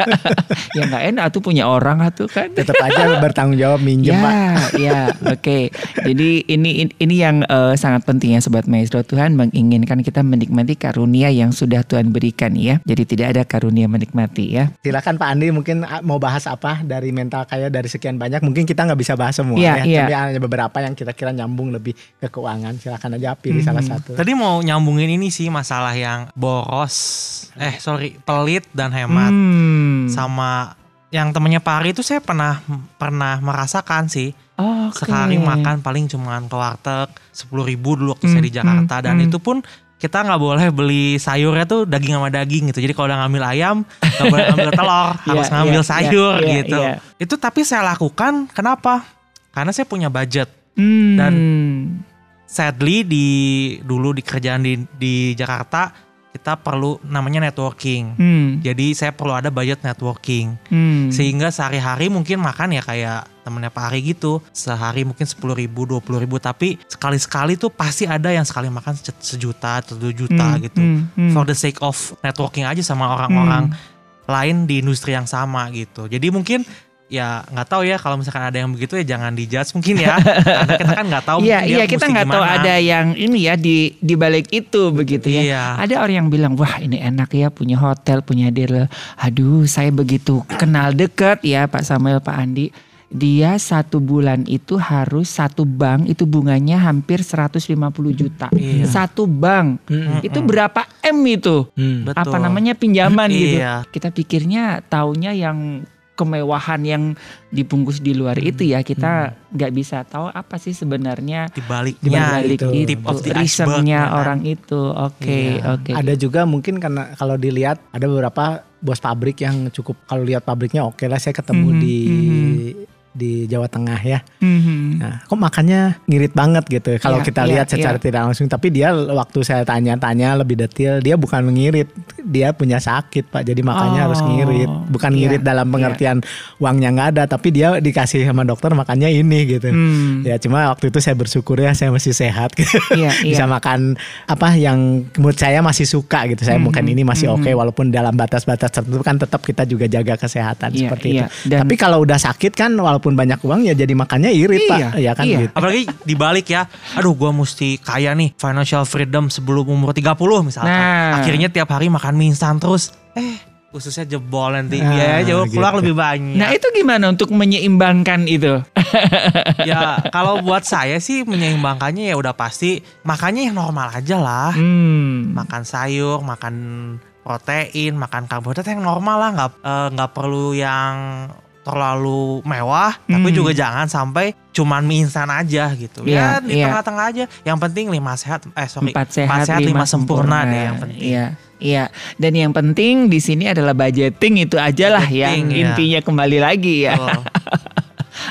[SPEAKER 2] ya nggak enak tuh punya orang tuh kan.
[SPEAKER 3] Tetap aja bertanggung jawab minjem,
[SPEAKER 2] ya,
[SPEAKER 3] Pak.
[SPEAKER 2] ya, oke. Jadi ini ini- yang eh, sangat penting ya sobat maestro. Tuhan menginginkan kita menikmati karunia yang sudah Tuhan berikan ya. Jadi tidak ada karunia menikmati ya.
[SPEAKER 3] Silakan Pak Andi mungkin ah, mau bahas apa dari mental kaya dari sekian banyak. Mungkin kita nggak bisa bahas semua
[SPEAKER 2] Iya,
[SPEAKER 3] ya.
[SPEAKER 2] iya.
[SPEAKER 3] Tapi hanya beberapa yang kira-kira nyambung lebih ke keuangan. Silakan aja pilih
[SPEAKER 2] Hmm.
[SPEAKER 3] salah satu.
[SPEAKER 4] Tadi mau nyambungin ini sih masalah yang boros, eh sorry pelit dan hemat
[SPEAKER 2] Hmm.
[SPEAKER 4] sama yang temennya Pak Ari itu saya pernah pernah merasakan sih
[SPEAKER 2] Oke.
[SPEAKER 4] sekali makan paling cuman ke warteg sepuluh ribu dulu waktu saya di
[SPEAKER 2] Hmm,
[SPEAKER 4] Jakarta
[SPEAKER 2] hmm,
[SPEAKER 4] dan
[SPEAKER 2] hmm.
[SPEAKER 4] itu pun kita nggak boleh beli sayurnya tuh daging sama daging gitu jadi kalau udah ngambil ayam nggak boleh ngambil telur harus
[SPEAKER 2] Iya,
[SPEAKER 4] ngambil
[SPEAKER 2] iya,
[SPEAKER 4] sayur
[SPEAKER 2] iya,
[SPEAKER 4] gitu
[SPEAKER 2] iya.
[SPEAKER 4] itu tapi saya lakukan kenapa karena saya punya budget
[SPEAKER 2] Hmm.
[SPEAKER 4] Dan sadly di dulu di kerjaan di di Jakarta kita perlu namanya networking.
[SPEAKER 2] Hmm.
[SPEAKER 4] Jadi saya perlu ada budget networking.
[SPEAKER 2] Hmm.
[SPEAKER 4] Sehingga sehari-hari mungkin makan ya kayak temennya Pak Ari gitu. Sehari mungkin 10 ribu, 20 ribu. Tapi sekali-sekali tuh pasti ada yang sekali makan se- sejuta atau 2 juta
[SPEAKER 2] Hmm,
[SPEAKER 4] gitu.
[SPEAKER 2] hmm, hmm.
[SPEAKER 4] For the sake of networking aja sama orang-orang lain di industri yang sama gitu. Jadi mungkin ya nggak tahu ya kalau misalkan ada yang begitu ya jangan dijudge mungkin ya karena kita kan nggak tahu
[SPEAKER 2] Iya, iya kita nggak tahu ada yang ini ya di di balik itu begitu ya.
[SPEAKER 4] Iya.
[SPEAKER 2] Ada orang yang bilang wah ini enak ya punya hotel punya dealer. Aduh saya begitu kenal deket ya Pak Samuel Pak Andi. Dia satu bulan itu harus satu bank itu bunganya hampir 150 juta.
[SPEAKER 4] Iya.
[SPEAKER 2] Satu bank.
[SPEAKER 3] Mm-mm.
[SPEAKER 2] Itu berapa M itu?
[SPEAKER 4] Betul.
[SPEAKER 2] Apa namanya pinjaman gitu.
[SPEAKER 4] Iya.
[SPEAKER 2] Kita pikirnya taunya yang kemewahan yang dibungkus di luar itu ya kita nggak bisa tahu apa sih sebenarnya
[SPEAKER 4] di baliknya
[SPEAKER 2] di balik
[SPEAKER 3] itu.
[SPEAKER 2] itu,
[SPEAKER 4] Tip of the iceberg,
[SPEAKER 2] reasonnya
[SPEAKER 4] ya kan?
[SPEAKER 2] orang itu oke
[SPEAKER 4] Iya.
[SPEAKER 2] oke
[SPEAKER 3] Ada juga mungkin karena kalau dilihat ada beberapa bos pabrik yang cukup kalau lihat pabriknya oke lah saya ketemu
[SPEAKER 2] Mhm,
[SPEAKER 3] di
[SPEAKER 2] mhm.
[SPEAKER 3] Di Jawa Tengah ya.
[SPEAKER 2] Mhm.
[SPEAKER 3] Nah, kok makannya ngirit banget gitu kalau
[SPEAKER 2] Iya,
[SPEAKER 3] kita
[SPEAKER 2] iya,
[SPEAKER 3] lihat secara
[SPEAKER 2] iya.
[SPEAKER 3] tidak langsung. Tapi dia waktu saya tanya-tanya lebih detail, dia bukan ngirit, dia punya sakit pak. Jadi makanya
[SPEAKER 2] Oh,
[SPEAKER 3] harus ngirit, bukan
[SPEAKER 2] iya,
[SPEAKER 3] ngirit dalam
[SPEAKER 2] iya.
[SPEAKER 3] pengertian uangnya nggak ada, tapi dia dikasih sama dokter makannya ini gitu.
[SPEAKER 2] Hmm.
[SPEAKER 3] Ya cuma waktu itu saya bersyukur ya saya masih sehat,
[SPEAKER 2] Iya,
[SPEAKER 3] bisa
[SPEAKER 2] iya.
[SPEAKER 3] makan apa yang menurut saya masih suka gitu. Saya
[SPEAKER 2] Mhm,
[SPEAKER 3] mungkin ini masih
[SPEAKER 2] mhm.
[SPEAKER 3] oke walaupun dalam batas-batas tertentu kan tetap kita juga jaga kesehatan
[SPEAKER 2] Iya,
[SPEAKER 3] seperti
[SPEAKER 2] iya.
[SPEAKER 3] itu.
[SPEAKER 2] Dan-
[SPEAKER 3] Tapi kalau udah sakit kan walaupun banyak uang ya jadi makannya irit
[SPEAKER 2] Iya,
[SPEAKER 3] pak, ya kan?
[SPEAKER 2] Iya.
[SPEAKER 3] gitu.
[SPEAKER 4] apalagi dibalik ya. Aduh gua mesti kaya nih. Financial freedom sebelum umur 30 misalkan.
[SPEAKER 2] Nah.
[SPEAKER 4] akhirnya tiap hari makan mie instan terus. Eh khususnya jebol nanti
[SPEAKER 3] Ah,
[SPEAKER 4] biaya jauh keluar
[SPEAKER 3] gitu.
[SPEAKER 4] lebih banyak.
[SPEAKER 2] Nah itu gimana untuk menyeimbangkan itu?
[SPEAKER 4] Ya kalau buat saya sih menyeimbangkannya ya udah pasti makannya yang normal aja lah.
[SPEAKER 2] Hmm.
[SPEAKER 4] makan sayur makan protein makan karbohidrat yang normal lah. Nggak eh, nggak perlu yang terlalu mewah tapi
[SPEAKER 2] Hmm.
[SPEAKER 4] juga jangan sampai cuman mie instan aja gitu
[SPEAKER 2] Iya,
[SPEAKER 4] ya di
[SPEAKER 2] iya.
[SPEAKER 4] tengah-tengah aja yang penting lima sehat eh sorry
[SPEAKER 2] empat sehat,
[SPEAKER 4] lima, sempurna, deh yang penting
[SPEAKER 2] Iya, iya. Dan yang penting di sini adalah budgeting itu aja lah ya.
[SPEAKER 4] Budgeting, iya.
[SPEAKER 2] Intinya kembali lagi ya.
[SPEAKER 4] Betul.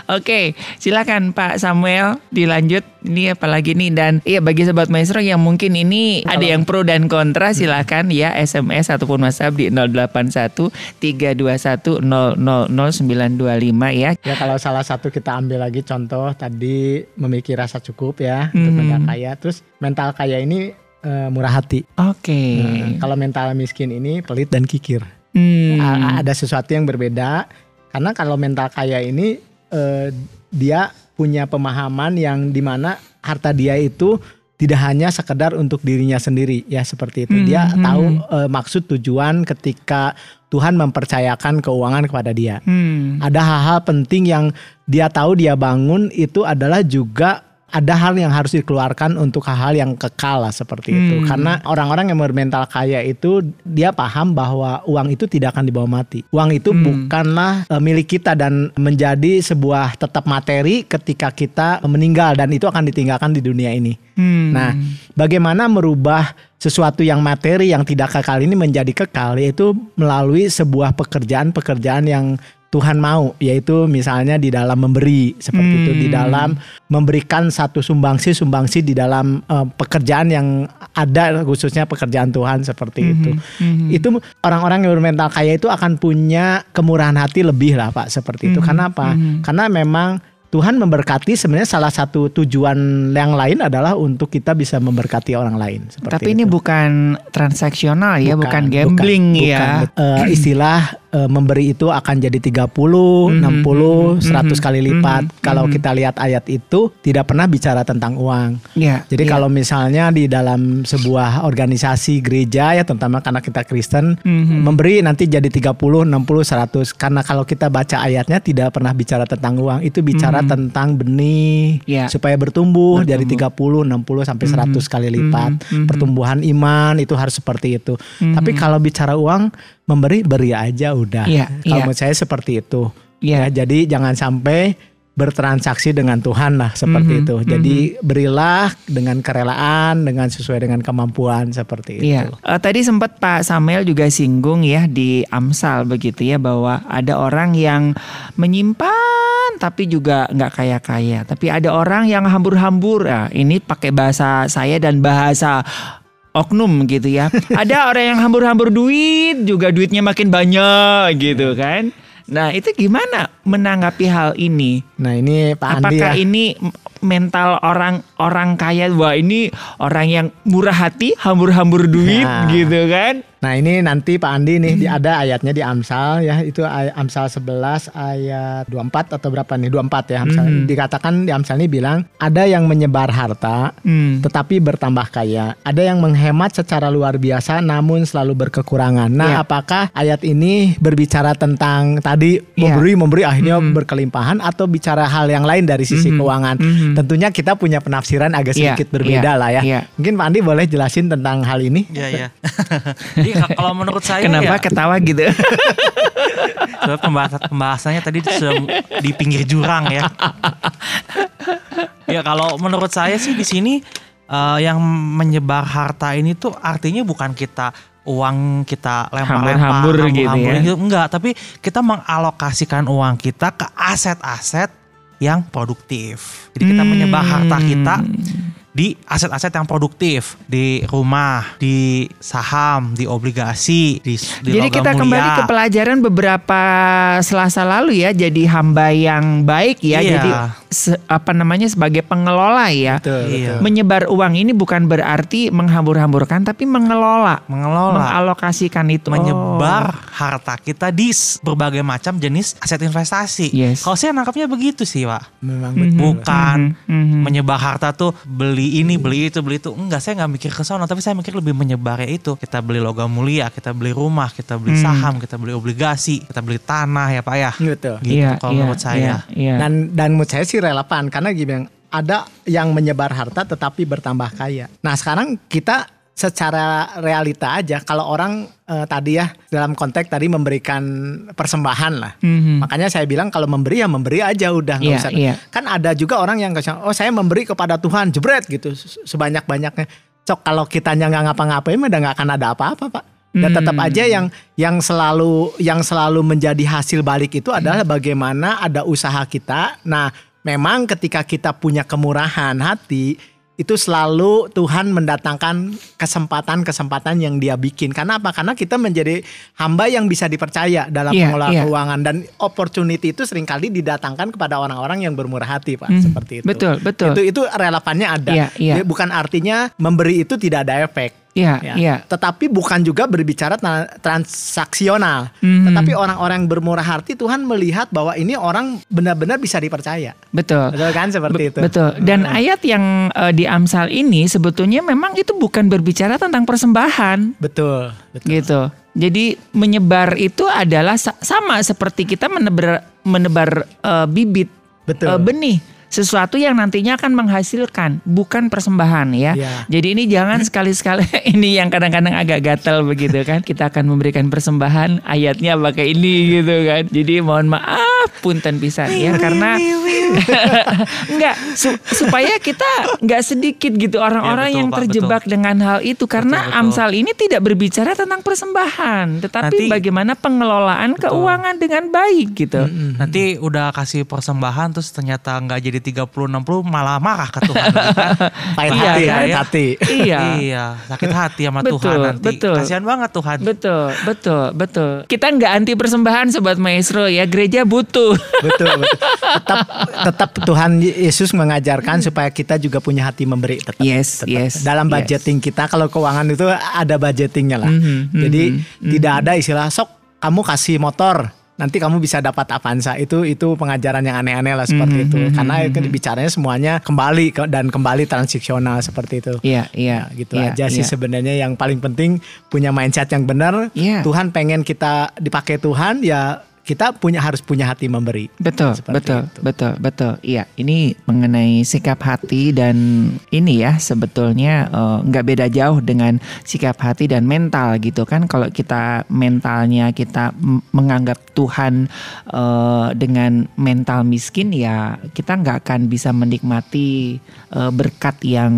[SPEAKER 2] Oke, silakan Pak Samuel dilanjut. Ini apalagi nih dan iya bagi sobat maestro yang mungkin ini ada yang pro dan kontra silakan ya SMS ataupun WhatsApp di 081 321 000925 ya.
[SPEAKER 3] Ya kalau salah satu kita ambil lagi contoh tadi memiliki rasa cukup ya untuk
[SPEAKER 2] Mhm.
[SPEAKER 3] mental kaya. Terus mental kaya ini eh, murah hati.
[SPEAKER 2] Oke.
[SPEAKER 3] Nah, kalau mental miskin ini pelit dan kikir.
[SPEAKER 2] Hmm.
[SPEAKER 3] Ada sesuatu yang berbeda karena kalau mental kaya ini eh, dia punya pemahaman yang di mana harta dia itu tidak hanya sekedar untuk dirinya sendiri. Ya seperti itu. Dia
[SPEAKER 2] Hmm,
[SPEAKER 3] tahu eh, maksud tujuan ketika Tuhan mempercayakan keuangan kepada dia.
[SPEAKER 2] Hmm.
[SPEAKER 3] ada hal-hal penting yang dia tahu dia bangun itu adalah juga ada hal yang harus dikeluarkan untuk hal-hal yang kekal lah seperti itu.
[SPEAKER 2] Hmm.
[SPEAKER 3] Karena orang-orang yang bermental kaya itu dia paham bahwa uang itu tidak akan dibawa mati. Uang itu
[SPEAKER 2] Hmm.
[SPEAKER 3] bukanlah eh, milik kita dan menjadi sebuah tetap materi ketika kita meninggal dan itu akan ditinggalkan di dunia ini.
[SPEAKER 2] Hmm.
[SPEAKER 3] Nah, bagaimana merubah sesuatu yang materi yang tidak kekal ini menjadi kekal yaitu melalui sebuah pekerjaan-pekerjaan yang Tuhan mau yaitu misalnya di dalam memberi seperti itu di
[SPEAKER 2] Hmm.
[SPEAKER 3] dalam memberikan satu sumbangsi sumbangsi di dalam eh, pekerjaan yang ada khususnya pekerjaan Tuhan seperti itu
[SPEAKER 2] Mhm.
[SPEAKER 3] itu orang-orang yang bermental kaya itu akan punya kemurahan hati lebih lah Pak seperti itu
[SPEAKER 2] Mhm.
[SPEAKER 3] karena apa
[SPEAKER 2] Mhm.
[SPEAKER 3] karena memang Tuhan memberkati sebenarnya salah satu tujuan yang lain adalah untuk kita bisa memberkati orang lain seperti
[SPEAKER 2] Tapi ini
[SPEAKER 3] itu.
[SPEAKER 2] bukan transaksional ya, bukan,
[SPEAKER 3] Bukan,
[SPEAKER 2] gambling
[SPEAKER 3] bukan,
[SPEAKER 2] ya.
[SPEAKER 3] bukan. Eh, istilah eh, memberi itu akan jadi 30,
[SPEAKER 2] Mhm,
[SPEAKER 3] 60,
[SPEAKER 2] mhm,
[SPEAKER 3] 100 kali lipat.
[SPEAKER 2] mhm,
[SPEAKER 3] Kalau
[SPEAKER 2] mhm.
[SPEAKER 3] kita lihat ayat itu tidak pernah bicara tentang uang.
[SPEAKER 2] Ya.
[SPEAKER 3] Jadi
[SPEAKER 2] ya.
[SPEAKER 3] kalau misalnya di dalam sebuah organisasi gereja ya terutama karena kita Kristen
[SPEAKER 2] Mhm.
[SPEAKER 3] memberi nanti jadi 30, 60, 100 karena kalau kita baca ayatnya tidak pernah bicara tentang uang, itu bicara
[SPEAKER 2] Mhm.
[SPEAKER 3] tentang benih
[SPEAKER 2] Ya.
[SPEAKER 3] supaya bertumbuh, dari
[SPEAKER 2] Bertumbuh.
[SPEAKER 3] 30, 60 sampai
[SPEAKER 2] Mhm.
[SPEAKER 3] 100 kali lipat.
[SPEAKER 2] Mhm. Mhm.
[SPEAKER 3] Pertumbuhan iman itu harus seperti itu.
[SPEAKER 2] Mhm.
[SPEAKER 3] Tapi kalau bicara uang, memberi beri aja udah.
[SPEAKER 2] Iya,
[SPEAKER 3] Kalau
[SPEAKER 2] iya.
[SPEAKER 3] menurut saya seperti itu.
[SPEAKER 2] Iya.
[SPEAKER 3] Ya, jadi jangan sampai bertransaksi dengan Tuhan lah seperti
[SPEAKER 2] Mhm,
[SPEAKER 3] itu. Jadi berilah dengan kerelaan, dengan sesuai dengan kemampuan seperti
[SPEAKER 2] Iya.
[SPEAKER 3] itu.
[SPEAKER 2] Eh, tadi sempat Pak Samuel juga singgung ya di Amsal begitu ya bahwa ada orang yang menyimpan tapi juga nggak kaya-kaya. Tapi ada orang yang hambur-hambur. Nah, ini pakai bahasa saya dan bahasa oknum gitu ya. ada orang yang hambur-hambur duit juga duitnya makin banyak gitu kan. Nah itu gimana menanggapi hal ini?
[SPEAKER 3] Nah ini Pak Andi
[SPEAKER 2] Apakah
[SPEAKER 3] ya.
[SPEAKER 2] ini mental orang orang kaya wah ini orang yang murah hati hambur-hambur duit
[SPEAKER 3] Nah.
[SPEAKER 2] gitu kan?
[SPEAKER 3] Nah ini nanti Pak Andi nih
[SPEAKER 2] Hmm.
[SPEAKER 3] di ada ayatnya di Amsal ya itu ay- Amsal 11 ayat 24 atau berapa nih 24 ya Amsal.
[SPEAKER 2] Mhm.
[SPEAKER 3] Dikatakan di Amsal ini bilang ada yang menyebar harta
[SPEAKER 2] Hmm.
[SPEAKER 3] tetapi bertambah kaya. Ada yang menghemat secara luar biasa namun selalu berkekurangan. Nah,
[SPEAKER 2] Iya.
[SPEAKER 3] apakah ayat ini berbicara tentang tadi
[SPEAKER 2] Iya.
[SPEAKER 3] memberi memberi akhirnya
[SPEAKER 2] Mhm.
[SPEAKER 3] berkelimpahan atau bicara hal yang lain dari sisi
[SPEAKER 2] Mhm.
[SPEAKER 3] keuangan?
[SPEAKER 2] Mhm.
[SPEAKER 3] Tentunya kita punya penafsiran agak
[SPEAKER 2] Iya,
[SPEAKER 3] sedikit berbeda
[SPEAKER 2] iya,
[SPEAKER 3] lah ya.
[SPEAKER 2] iya.
[SPEAKER 3] Mungkin Pak Andi boleh jelasin tentang hal ini?
[SPEAKER 4] Iya iya. Jadi kalau menurut saya
[SPEAKER 2] Kenapa
[SPEAKER 4] ya,
[SPEAKER 2] ketawa gitu?
[SPEAKER 4] soalnya pembahasan pembahasannya tadi sudah di pinggir jurang ya. ya kalau menurut saya sih di sini eh, yang menyebar harta ini tuh artinya bukan kita uang kita lempar-lempar
[SPEAKER 2] Hambur-hambur gitu ya.
[SPEAKER 4] hambur-hambur enggak tapi kita mengalokasikan uang kita ke aset-aset yang produktif jadi kita menyebar harta kita
[SPEAKER 2] Hmm.
[SPEAKER 4] Di aset-aset yang produktif di rumah, di saham, di obligasi, di, di
[SPEAKER 2] Jadi kita
[SPEAKER 4] mulia.
[SPEAKER 2] kembali ke pelajaran beberapa Selasa lalu ya, jadi hamba yang baik ya,
[SPEAKER 4] Iya.
[SPEAKER 2] jadi se- apa namanya sebagai pengelola ya.
[SPEAKER 3] Betul,
[SPEAKER 4] Iya.
[SPEAKER 3] betul.
[SPEAKER 2] Menyebar uang ini bukan berarti menghambur-hamburkan, tapi mengelola,
[SPEAKER 4] mengelola,
[SPEAKER 2] mengalokasikan itu.
[SPEAKER 4] menyebar harta kita di berbagai macam jenis aset investasi.
[SPEAKER 2] Yes.
[SPEAKER 4] Kalau saya nangkapnya begitu sih, Pak.
[SPEAKER 3] Memang
[SPEAKER 2] Mhm.
[SPEAKER 3] betul.
[SPEAKER 4] Bukan
[SPEAKER 2] Mhm, mhm.
[SPEAKER 4] menyebar harta tuh beli ini, beli itu, beli itu. Enggak, saya nggak mikir ke sana, tapi saya mikir lebih menyebarnya itu. Kita beli logam mulia, kita beli rumah, kita beli
[SPEAKER 2] Hmm.
[SPEAKER 4] saham, kita beli obligasi, kita beli tanah ya, Pak ya. Gitu
[SPEAKER 2] Iya,
[SPEAKER 4] kalau
[SPEAKER 2] iya,
[SPEAKER 4] menurut saya.
[SPEAKER 2] iya, iya.
[SPEAKER 3] Dan dan menurut saya sih relevan karena gini ada yang menyebar harta tetapi bertambah kaya. Nah sekarang kita secara realita aja kalau orang eh, tadi ya dalam konteks tadi memberikan persembahan lah.
[SPEAKER 2] Mhm.
[SPEAKER 3] Makanya saya bilang kalau memberi ya memberi aja udah nggak
[SPEAKER 2] Iya,
[SPEAKER 3] usah.
[SPEAKER 2] iya.
[SPEAKER 3] Kan ada juga orang yang oh saya memberi kepada Tuhan jebret gitu sebanyak banyaknya. Cok kalau kitanya nggak ngapa-ngapain udah nggak akan ada apa-apa pak. Dan tetap
[SPEAKER 2] Hmm.
[SPEAKER 3] aja yang yang selalu yang selalu menjadi hasil balik itu adalah bagaimana ada usaha kita. Nah, memang ketika kita punya kemurahan hati itu selalu Tuhan mendatangkan kesempatan-kesempatan yang dia bikin. Karena apa? Karena kita menjadi hamba yang bisa dipercaya dalam
[SPEAKER 2] Iya,
[SPEAKER 3] pengelolaan
[SPEAKER 2] iya.
[SPEAKER 3] keuangan dan opportunity itu sering kali didatangkan kepada orang-orang yang bermurah hati, Pak.
[SPEAKER 2] Hmm,
[SPEAKER 3] Seperti itu.
[SPEAKER 2] betul, betul.
[SPEAKER 3] Itu itu relevannya ada.
[SPEAKER 2] Iya.
[SPEAKER 3] Jadi Bukan artinya memberi itu tidak ada efek.
[SPEAKER 2] Iya,
[SPEAKER 3] Ya.
[SPEAKER 2] iya.
[SPEAKER 3] Tetapi bukan juga berbicara tra- transaksional.
[SPEAKER 2] Mhm.
[SPEAKER 3] Tetapi orang-orang yang bermurah hati Tuhan melihat bahwa ini orang benar-benar bisa dipercaya.
[SPEAKER 2] Betul.
[SPEAKER 3] Betul kan seperti
[SPEAKER 2] Be-
[SPEAKER 3] itu.
[SPEAKER 2] Betul. Dan ayat yang eh, di Amsal ini sebetulnya memang itu bukan berbicara tentang persembahan
[SPEAKER 3] Betul. Betul.
[SPEAKER 2] gitu. Jadi menyebar itu adalah sa- sama seperti kita menebar menebar eh, bibit
[SPEAKER 3] Betul.
[SPEAKER 2] eh, benih sesuatu yang nantinya akan menghasilkan bukan persembahan ya.
[SPEAKER 3] Iya.
[SPEAKER 2] Jadi ini jangan sekali-sekali ini yang kadang-kadang agak gatal begitu kan. Kita akan memberikan persembahan ayatnya pakai ini gitu kan. Jadi mohon maaf punten pisan ya karena enggak su- supaya kita enggak sedikit gitu orang-orang
[SPEAKER 4] Ya, betul,
[SPEAKER 2] yang
[SPEAKER 4] Pak,
[SPEAKER 2] terjebak dengan hal itu karena
[SPEAKER 4] Betul, betul.
[SPEAKER 2] Amsal ini tidak berbicara tentang persembahan tetapi
[SPEAKER 4] Nanti-
[SPEAKER 2] bagaimana pengelolaan keuangan dengan baik gitu.
[SPEAKER 4] Nanti udah kasih persembahan terus ternyata nggak jadi 30-60 malah marah ke Tuhan.
[SPEAKER 3] Pahit
[SPEAKER 2] Iya,
[SPEAKER 3] hati,
[SPEAKER 2] kan?
[SPEAKER 3] pahit hati.
[SPEAKER 2] Iya.
[SPEAKER 4] iya, sakit hati sama
[SPEAKER 2] Betul,
[SPEAKER 4] Tuhan nanti.
[SPEAKER 2] betul.
[SPEAKER 4] Kasihan banget Tuhan.
[SPEAKER 2] Betul, betul, betul. Kita nggak anti persembahan sobat maestro ya. Gereja butuh.
[SPEAKER 3] betul, betul. Tetap tetap Tuhan Yesus mengajarkan supaya kita juga punya hati memberi tetap.
[SPEAKER 2] Yes,
[SPEAKER 3] tetap.
[SPEAKER 2] yes,
[SPEAKER 3] Dalam
[SPEAKER 2] yes.
[SPEAKER 3] budgeting kita kalau keuangan itu ada budgetingnya lah.
[SPEAKER 2] Mhm,
[SPEAKER 3] Jadi
[SPEAKER 2] mhm,
[SPEAKER 3] tidak ada istilah sok kamu kasih motor nanti kamu bisa dapat Avanza itu itu pengajaran yang aneh-aneh lah seperti
[SPEAKER 2] Mhm,
[SPEAKER 3] itu
[SPEAKER 2] mhm,
[SPEAKER 3] karena
[SPEAKER 2] mhm.
[SPEAKER 3] itu bicaranya semuanya kembali ke- dan kembali transaksional seperti itu.
[SPEAKER 2] Iya, iya.
[SPEAKER 3] Ya, gitu
[SPEAKER 2] iya,
[SPEAKER 3] aja sih
[SPEAKER 2] iya.
[SPEAKER 3] sebenarnya yang paling penting punya mindset yang benar.
[SPEAKER 2] Iya.
[SPEAKER 3] Tuhan pengen kita dipakai Tuhan ya kita punya harus punya hati memberi.
[SPEAKER 2] Betul,
[SPEAKER 3] Seperti
[SPEAKER 2] betul,
[SPEAKER 3] itu.
[SPEAKER 2] betul, betul. Iya, ini mengenai sikap hati dan ini ya sebetulnya eh, nggak beda jauh dengan sikap hati dan mental gitu kan. Kalau kita mentalnya kita menganggap Tuhan eh, dengan mental miskin ya kita nggak akan bisa menikmati eh, berkat yang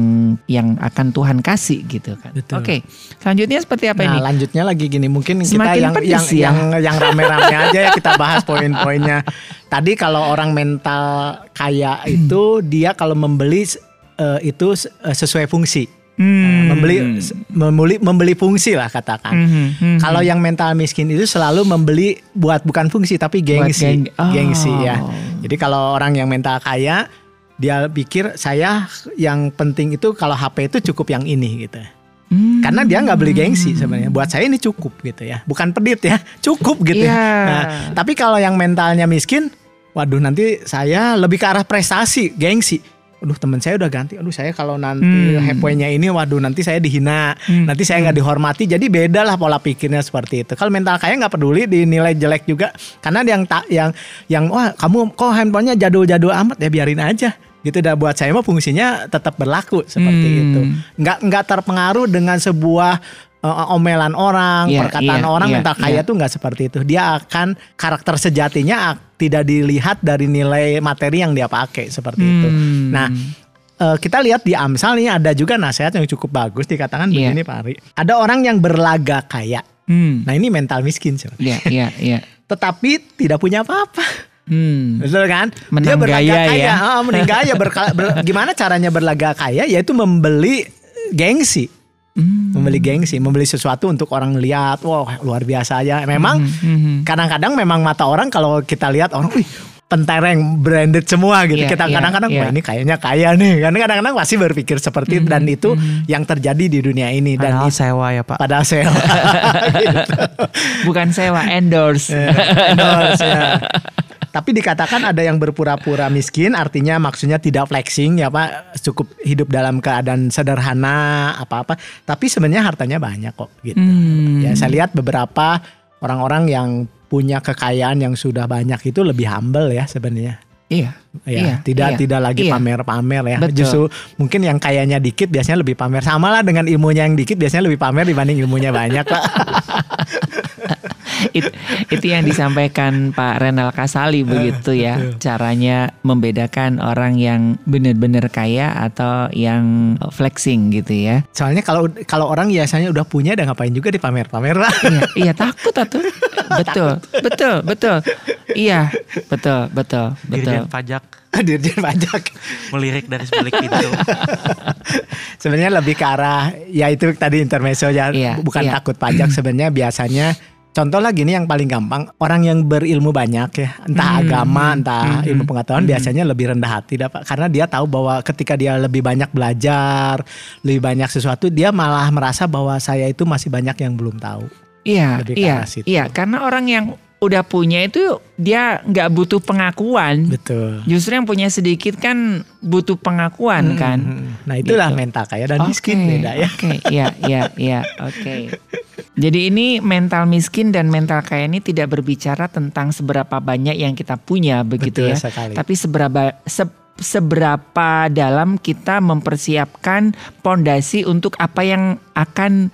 [SPEAKER 2] yang akan Tuhan kasih gitu kan. Oke, selanjutnya seperti apa
[SPEAKER 3] nah,
[SPEAKER 2] ini?
[SPEAKER 3] lanjutnya lagi gini, mungkin kita
[SPEAKER 2] Semakin
[SPEAKER 3] yang
[SPEAKER 2] pedis
[SPEAKER 3] yang,
[SPEAKER 2] ya.
[SPEAKER 3] yang yang rame-rame aja ya kita bahas poin-poinnya. Tadi kalau orang mental kaya itu dia kalau membeli eh, itu eh, sesuai fungsi.
[SPEAKER 2] Hmm.
[SPEAKER 3] Membeli membeli membeli fungsi lah katakan.
[SPEAKER 2] Mhm, mhm.
[SPEAKER 3] Kalau yang mental miskin itu selalu membeli buat bukan fungsi tapi gengsi,
[SPEAKER 2] geng- oh.
[SPEAKER 3] gengsi ya. Jadi kalau orang yang mental kaya dia pikir saya yang penting itu kalau HP itu cukup yang ini gitu.
[SPEAKER 2] Hmm.
[SPEAKER 3] Karena dia nggak beli gengsi sebenarnya. Buat saya ini cukup gitu ya. Bukan pedit ya, cukup gitu. ya.
[SPEAKER 2] Iya.
[SPEAKER 3] Nah, tapi kalau yang mentalnya miskin, waduh nanti saya lebih ke arah prestasi, gengsi. Aduh teman saya udah ganti. Aduh saya kalau nanti
[SPEAKER 2] Hmm.
[SPEAKER 3] ini, waduh nanti saya dihina,
[SPEAKER 2] Hmm.
[SPEAKER 3] nanti saya nggak dihormati. Jadi beda lah pola pikirnya seperti itu. Kalau mental kaya nggak peduli dinilai jelek juga, karena yang tak yang yang wah kamu kok handphonenya jadul-jadul amat ya biarin aja. Gitu dah buat saya mah fungsinya tetap berlaku seperti
[SPEAKER 2] Hmm.
[SPEAKER 3] itu. Nggak nggak terpengaruh dengan sebuah uh, omelan orang,
[SPEAKER 2] Iya,
[SPEAKER 3] perkataan
[SPEAKER 2] iya,
[SPEAKER 3] orang
[SPEAKER 2] iya,
[SPEAKER 3] mental kaya
[SPEAKER 2] iya.
[SPEAKER 3] tuh nggak seperti itu. Dia akan karakter sejatinya ak- tidak dilihat dari nilai materi yang dia pakai seperti itu.
[SPEAKER 2] Hmm.
[SPEAKER 3] Nah, eh, kita lihat di Amsal ini ada juga nasihat yang cukup bagus dikatakan
[SPEAKER 2] Iya.
[SPEAKER 3] begini Pak Ari. Ada orang yang berlaga kaya.
[SPEAKER 2] Hmm.
[SPEAKER 3] Nah, ini mental miskin sebenarnya.
[SPEAKER 2] Iya, iya, iya.
[SPEAKER 3] Tetapi tidak punya apa-apa.
[SPEAKER 2] Hmm.
[SPEAKER 3] Betul kan?
[SPEAKER 2] Menang
[SPEAKER 3] berlaga
[SPEAKER 2] gaya
[SPEAKER 3] kaya.
[SPEAKER 2] ya.
[SPEAKER 3] Ah, menang gaya. Berka- ber- gimana caranya berlaga kaya? Yaitu membeli gengsi.
[SPEAKER 2] Hmm.
[SPEAKER 3] Membeli gengsi, membeli sesuatu untuk orang lihat, wah luar biasa aja. Memang
[SPEAKER 2] Hmm.
[SPEAKER 3] kadang-kadang memang mata orang kalau kita lihat orang, wih pentereng branded semua gitu.
[SPEAKER 2] Iya,
[SPEAKER 3] kita
[SPEAKER 2] iya,
[SPEAKER 3] kadang-kadang
[SPEAKER 2] iya.
[SPEAKER 3] wah ini kayaknya kaya nih. Karena kadang-kadang pasti berpikir seperti itu dan itu yang terjadi di dunia ini dan
[SPEAKER 4] Padahal sewa ya Pak.
[SPEAKER 3] pada sewa. gitu.
[SPEAKER 2] Bukan sewa, endorse.
[SPEAKER 3] Endorse, ya. Tapi dikatakan ada yang berpura-pura miskin, artinya maksudnya tidak flexing ya Pak, cukup hidup dalam keadaan sederhana apa-apa, tapi sebenarnya hartanya banyak kok gitu.
[SPEAKER 2] Hmm.
[SPEAKER 3] Ya saya lihat beberapa orang-orang yang punya kekayaan yang sudah banyak itu lebih humble ya sebenarnya.
[SPEAKER 2] Iya.
[SPEAKER 3] Ya,
[SPEAKER 2] iya,
[SPEAKER 3] tidak
[SPEAKER 2] iya,
[SPEAKER 3] tidak lagi
[SPEAKER 2] iya.
[SPEAKER 3] pamer-pamer ya.
[SPEAKER 2] Betul.
[SPEAKER 3] Justru mungkin yang kayanya dikit biasanya lebih pamer. Sama lah dengan ilmunya yang dikit biasanya lebih pamer dibanding ilmunya banyak, Pak.
[SPEAKER 2] It, itu yang disampaikan Pak Renal Kasali begitu ya. Caranya membedakan orang yang benar-benar kaya atau yang flexing gitu ya.
[SPEAKER 3] Soalnya kalau kalau orang biasanya udah punya udah ngapain juga dipamer-pamer lah.
[SPEAKER 2] Iya, iya takut atuh. Betul, betul, betul. Iya, betul, betul, betul.
[SPEAKER 4] Dirjen pajak
[SPEAKER 3] Dirjen pajak.
[SPEAKER 4] melirik dari sebalik pintu.
[SPEAKER 3] Sebenarnya lebih ke arah ya itu tadi intermezzo ya
[SPEAKER 2] Iya,
[SPEAKER 3] bukan
[SPEAKER 2] iya.
[SPEAKER 3] takut pajak sebenarnya biasanya contoh lah gini yang paling gampang orang yang berilmu banyak ya entah
[SPEAKER 2] Hmm,
[SPEAKER 3] agama entah
[SPEAKER 2] hmm,
[SPEAKER 3] ilmu pengetahuan biasanya lebih rendah hati dapat karena dia tahu bahwa ketika dia lebih banyak belajar lebih banyak sesuatu dia malah merasa bahwa saya itu masih banyak yang belum tahu.
[SPEAKER 2] Iya,
[SPEAKER 3] Lebih
[SPEAKER 2] iya, iya. Karena orang yang udah punya itu dia nggak butuh pengakuan.
[SPEAKER 3] betul
[SPEAKER 2] Justru yang punya sedikit kan butuh pengakuan kan.
[SPEAKER 3] Hmm, nah itulah
[SPEAKER 2] Gitu.
[SPEAKER 3] mental kaya dan miskin
[SPEAKER 2] Oke,
[SPEAKER 3] beda ya
[SPEAKER 2] Oke, iya, iya, iya, oke. Jadi ini mental miskin dan mental kaya ini tidak berbicara tentang seberapa banyak yang kita punya begitu
[SPEAKER 3] Betul
[SPEAKER 2] ya.
[SPEAKER 3] sekali.
[SPEAKER 2] Tapi seberapa se- seberapa dalam kita mempersiapkan pondasi untuk apa yang akan